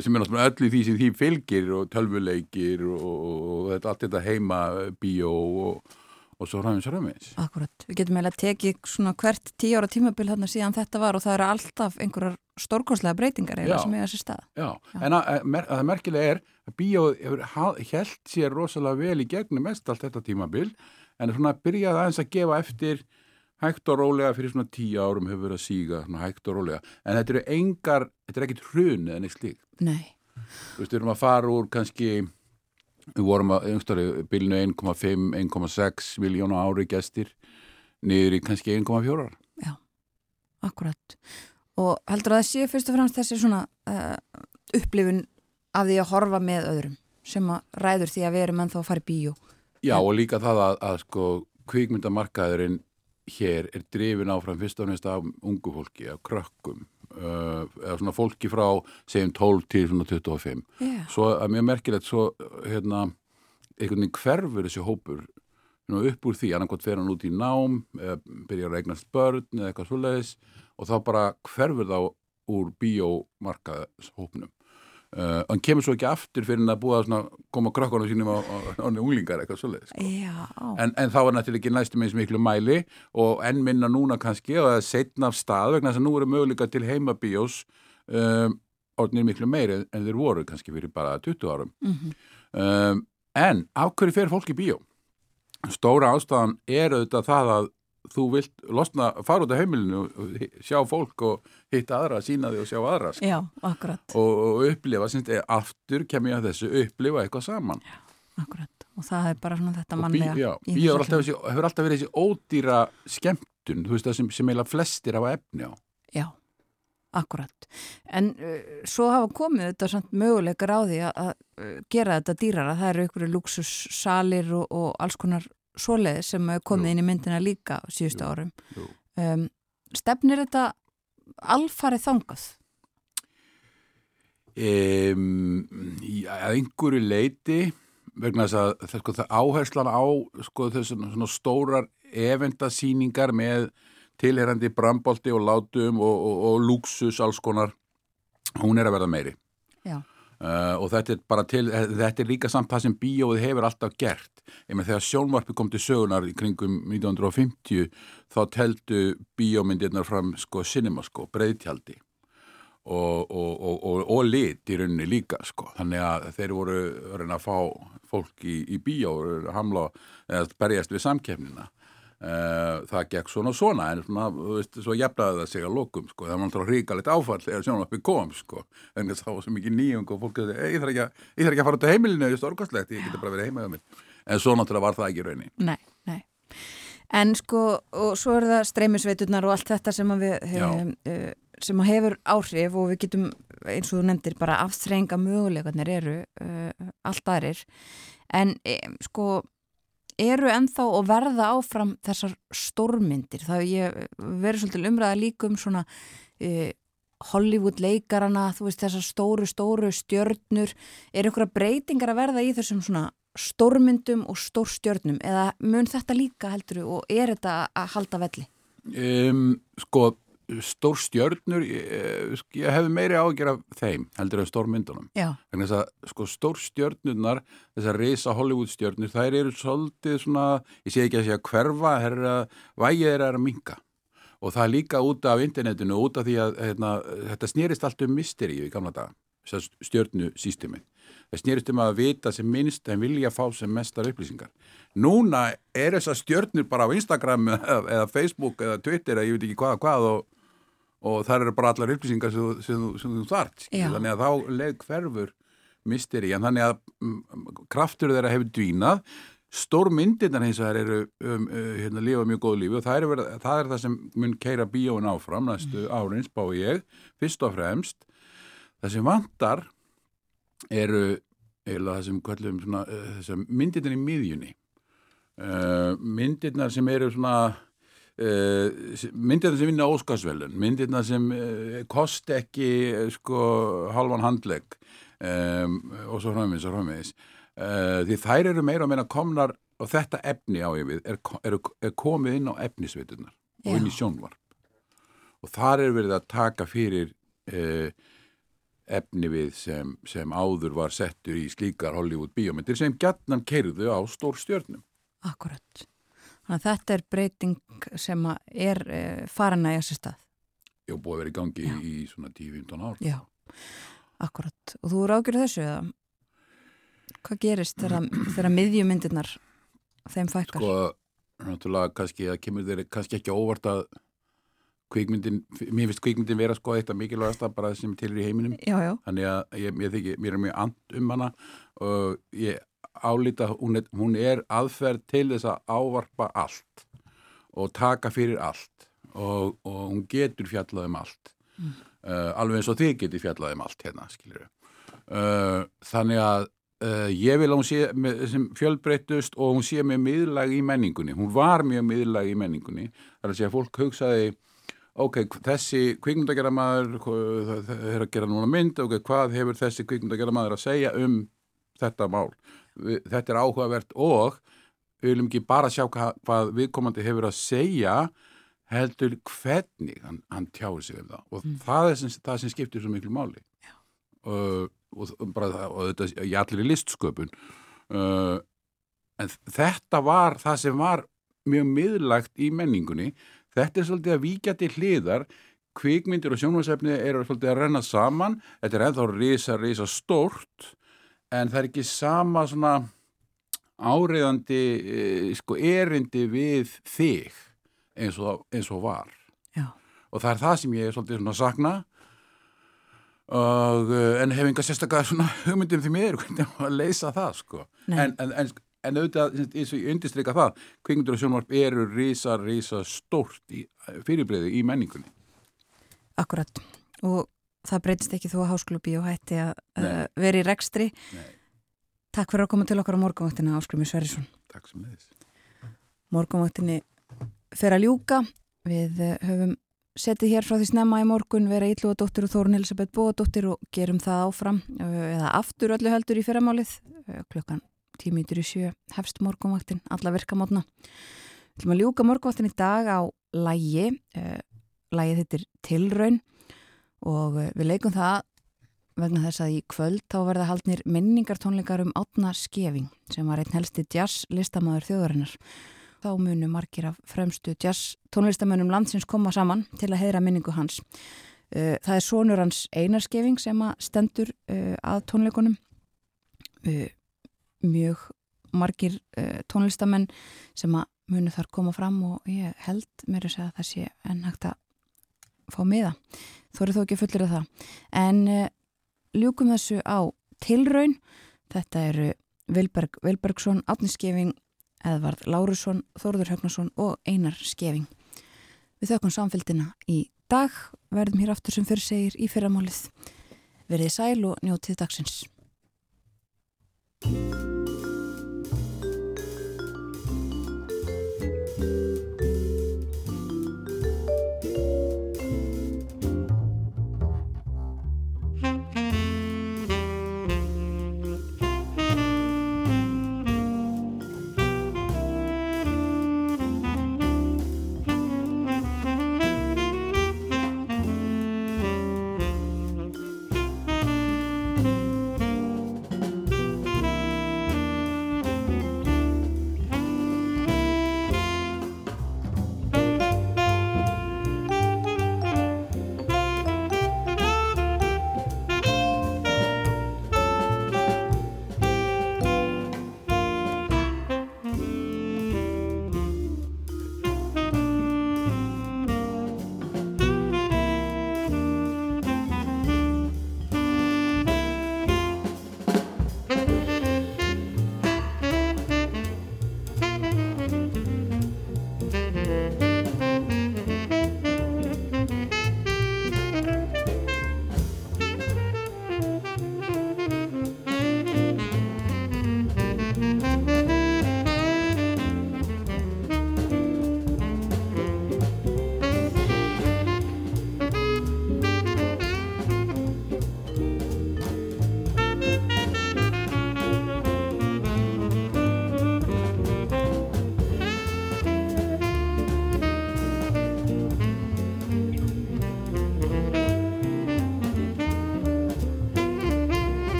sem er náttúrulega öll í því sem því fylgir og tölvuleikir og, og, og þetta, allt þetta heima bíó og, og svo hræðins hræðins akkurat. Við getum eiginlega tekið svona hvert tíu ára tímabil þarna síðan þetta var og það eru alltaf einhverjar stórkostlega breytingar Já. sem eiga sér stað. Já, en að, að, að merkilega er að bíó hefur held sér rosalega vel í gegnum mest allt þetta tímabil en er svona byrjað aðeins að gefa eftir hægt og rólega fyrir svona tíu árum hefur verið að síga hægt og rólega en þetta eru engar, þetta er ekkit hrun eða neitt slíkt. Nei, Þú veist, við erum að fara úr kannski við vorum að einhverju bylnu 1,5, 1,6 miljónu ári gestir niður í kannski 1,4 akkurat. Og heldur að það sé fyrst og fremst þessi svona uh, upplifun af því að horfa með öðrum sem að ræður því að við erum ennþá að fara í bíó. Já, og líka það að, að sko kvikmyndamarkaðurinn hér er drifin áfram fyrst og næst af ungu fólki, af krökkum uh, eða svona fólki frá segjum 12 til svona 25 Yeah. svo að mjög merkilegt svo hérna, einhvern veginn hverfur þessi hópur upp úr því, annarkot fer hann út í nám eða byrjar að eignast börn eða eitthvað svoleiðis og þá bara hverfur þá úr bíómarkaðshópnum uh, hann kemur svo ekki aftur fyrir hann að búa að koma krökkunum sínum á, á, á unglingar eitthvað svoleiðis sko. En, en þá er náttúrulega ekki næstum eins miklu mæli og enn minna núna kannski og það er setna af stað vegna þess að nú eru möguleika til heimabíós um, orðnir miklu meiri en þeir voru kannski fyrir bara 20 árum Mhm. um, en af hverju fer fólk í bíó? Stóra ástæðan er auðvitað það að þú vilt losna, fara út af heimilinu sjá fólk og hitta aðra, sína því og sjá aðra sko. já, akkurat, og, og upplifa, þetta er aftur kem ég að þessu, upplifa eitthvað saman akkurat. Og það er bara svona þetta og bí, mannlega. já, þessu hefur alltaf, hefur alltaf verið þessi ódýra skemmtun, þú veist það sem, sem eiginlega flestir hafa efni á Já, akkurat. En uh, svo hafa komið þetta samt möguleikar á því að, að gera þetta dýrara. Það eru ykkur luxussalir og, og alls konar svoleiði sem hefur komið Jú. inn í myndina líka síðustu Jú, árum. jú. Um, stefnir þetta alfarið þangað? um, að einhverju leiti vegna þess að sko, það áherslan á sko, þessu svona stórar evendasýningar með tilherandi brambolti og látum og, og, og luxus alls konar hún er að verða meiri Já. Uh, og þetta er bara til, þetta er líka samt það sem bíóið hefur alltaf gert. Ég með þegar sjónvarpi kom til sögunar í kringum 1950 þá teldu bíómyndirnar fram sko cinemaskó, breiðtjaldi. Og, og, og, og, og lit í rauninni líka sko. Þannig að þeir voru að reyna að fá fólk í, í bíó að hamla eða berjast við samkefnina það gekk svona svona en svona, veist, svo jafnaði það sig að lokum sko, það var náttúrulega ríkalegt áfall þegar sjónvarpi kom sko, en það var svo mikið nýjung og fólk hefði, ég þarf ekki, þarf ekki að fara út á heimilinu, ég geti bara verið heima en svo náttúrulega var það ekki raunin Nei, nei. En sko, og svo er það streymisveiturnar og allt þetta sem við hefum, uh, sem að hefur áhrif og við getum, eins og þú nefndir, bara afþrenga möguleikarnir eru uh, allt aðrir. En um, sko, eru ennþá og verða áfram þessar stórmyndir. Það verið svolítið umræða líka um svona uh, Hollywood leikarana, þú veist þessar stóru, stóru stjörnur. Er einhverja breytingar að verða í þessum svona stórmyndum og stórstjörnum eða mun þetta líka heldur og er þetta að halda velli? um, sko stór stjörnur ég, ég hefði meiri ágjör af þeim heldur en stór myndunum Já, Vegna þess að sko stór stjörnurnar þessar risa Hollywood stjörnur þær eru svolítið svona, ég sé ekki að segja hverfa, að vægið er að minka og það er líka út af internetinu, út af því að hérna, þetta snýrist allt um mysteríu í gamla daga, stjörnu sístemi. Það snýrist um að vita sem minnst en vilja fá sem mestar upplýsingar. Núna er þessar stjörnur bara á Instagram eða, eða Facebook eða Twitter eða ég veit ekki hvað hvað og og það eru bara allar upplýsingar sem, sem, sem þú þart þannig að þá leið hverfur misteri, en þannig að mm, kraftur þeirra hefur dvínað. Stór myndirnar hins vegar eru um, uh, hérna, lifa mjög góð lífi og það er, verið, það er það sem mun keira bíóin áfram næstu árin, spá ég fyrst og fremst. Það sem vantar eru eiginlega það sem kvöllum svona, uh, þessar myndirnar í miðjunni. Uh, myndirnar sem eru svona myndirna sem vinna óskarsvelun myndirna sem uh, kost ekki uh, sko halvan handlegg um, og svo framvegis og framvegis uh, því þær eru meira og meina komnar og þetta efni á ég við er, er, er komið inn á efnisveitunar og inn í sjónvarp og þar er verið að taka fyrir eh, efni við sem, sem áður var settur í slíkar Hollywood bíómyndir sem gætnan kerðu á stór stjörnum. Akkurat. Þannig að þetta er breyting sem að er eh, farin að þessu stað. Já, búið að vera í gangi Já. í svona 10-15 ár. Já, akkurat. Og þú eru ágjörð þessu eða? Hvað gerist þegar, [CLEARS THROAT] miðjumyndirnar þeim fækkar? Sko, náttúrulega kannski að kemur þeir kannski ekki óvart að kvikmyndin, mér finnst kvikmyndin vera sko eitt af mikilvægasta bara sem til í heiminum. Já, já. Þannig að ég, ég þykir, mér er mjög and um hana og ég álíta, hún er, hún er aðferð til þess að ávarpa allt og taka fyrir allt og, og hún getur fjallað um allt. Mm. Uh, alveg eins og þið getur fjallað um allt hérna, skilur uh, þannig að uh, ég vil að hún sé með, sem fjölbreyttust og hún sé með miðlag í menningunni hún var mjög miðlag í menningunni þar að segja að fólk hugsaði ok, þessi kvikmyndagerðamaður er að gera núna mynd ok, hvað hefur þessi kvikmyndagerðamaður að segja um þetta mál þetta er áhugavert og við viljum ekki bara sjá hvað, viðkomandi hefur að segja heldur hvernig hann, hann tjáir sig um það. Og það er sem, það sem skiptir svo miklu máli. Og, og, bara, það- og þetta í allir í listsköpun. Uh, en þetta var það sem var mjög miðlagt í menningunni þetta er svolítið að víkja til hliðar. Kvikmyndir og sjónvarsefni eru svolítið að renna saman. Þetta er ennþá risa, risa stórt en það er ekki sama svona áriðandi eh, sko erindi við þig eins og, eins og var. Já. og það er það sem ég er svolítið svona að sakna. Og eh, en hef enga sérstaklega svona hugmyndum því mér hvernig að leysa það sko. En, en, en, en auðvitað eins og ég undirstrika það kvikmyndur og sjónvarp eru rísa, rísa stórt í, fyrirbreyði í menningunni. Akkurat. Og það breytist ekki þó að hásklubi og hætti að uh, vera í rekstri. Nei. Takk fyrir að koma til okkar á morgunvaktina, Áskrimi Sverrisson. Takk sem leiðis Morgunvaktinni fer að ljúka. Við uh, höfum setið hér frá því snemma í morgun, vera Íllúadóttir og Þórun Elisabeth Bóadóttir og gerum það áfram uh, eða aftur öllu heldur í fyrramálið. Uh, klukkan tímítur í sjö hefst morgunvaktin, alla virkamotna. Við ætlum að ljúka morgunvaktin í dag á lægi. Lægið hittir Tilraun og uh, við leikum það vegna þess að í kvöld þá verða haldnir minningartónleikar um Átna Skeving sem var einn helsti jazz listamæður þjóðarinnar. Þá munu margir af fremstu jazz tónlistamönnum landsins koma saman til að heyra minningu hans. Uh, Það er sonur hans Einar Skeving sem að stendur uh, að tónleikunum. Mjög margir tónlistamenn sem að munu þar koma fram og ég held mér að það sé enn hægt að fá miða. Þú eru þó ekki fullir af það. En uh, ljúkum þessu á tilraun. Þetta eru Vilberg Vilbergsson, Átni Skeving, Eðvard Lárusson, Þórður Högnason og Einar Skeving. Við þökkum samfélgina í dag. Verðum hér aftur sem fyrir segir í fyrramálið. Verðið sæl og njótið dagsins.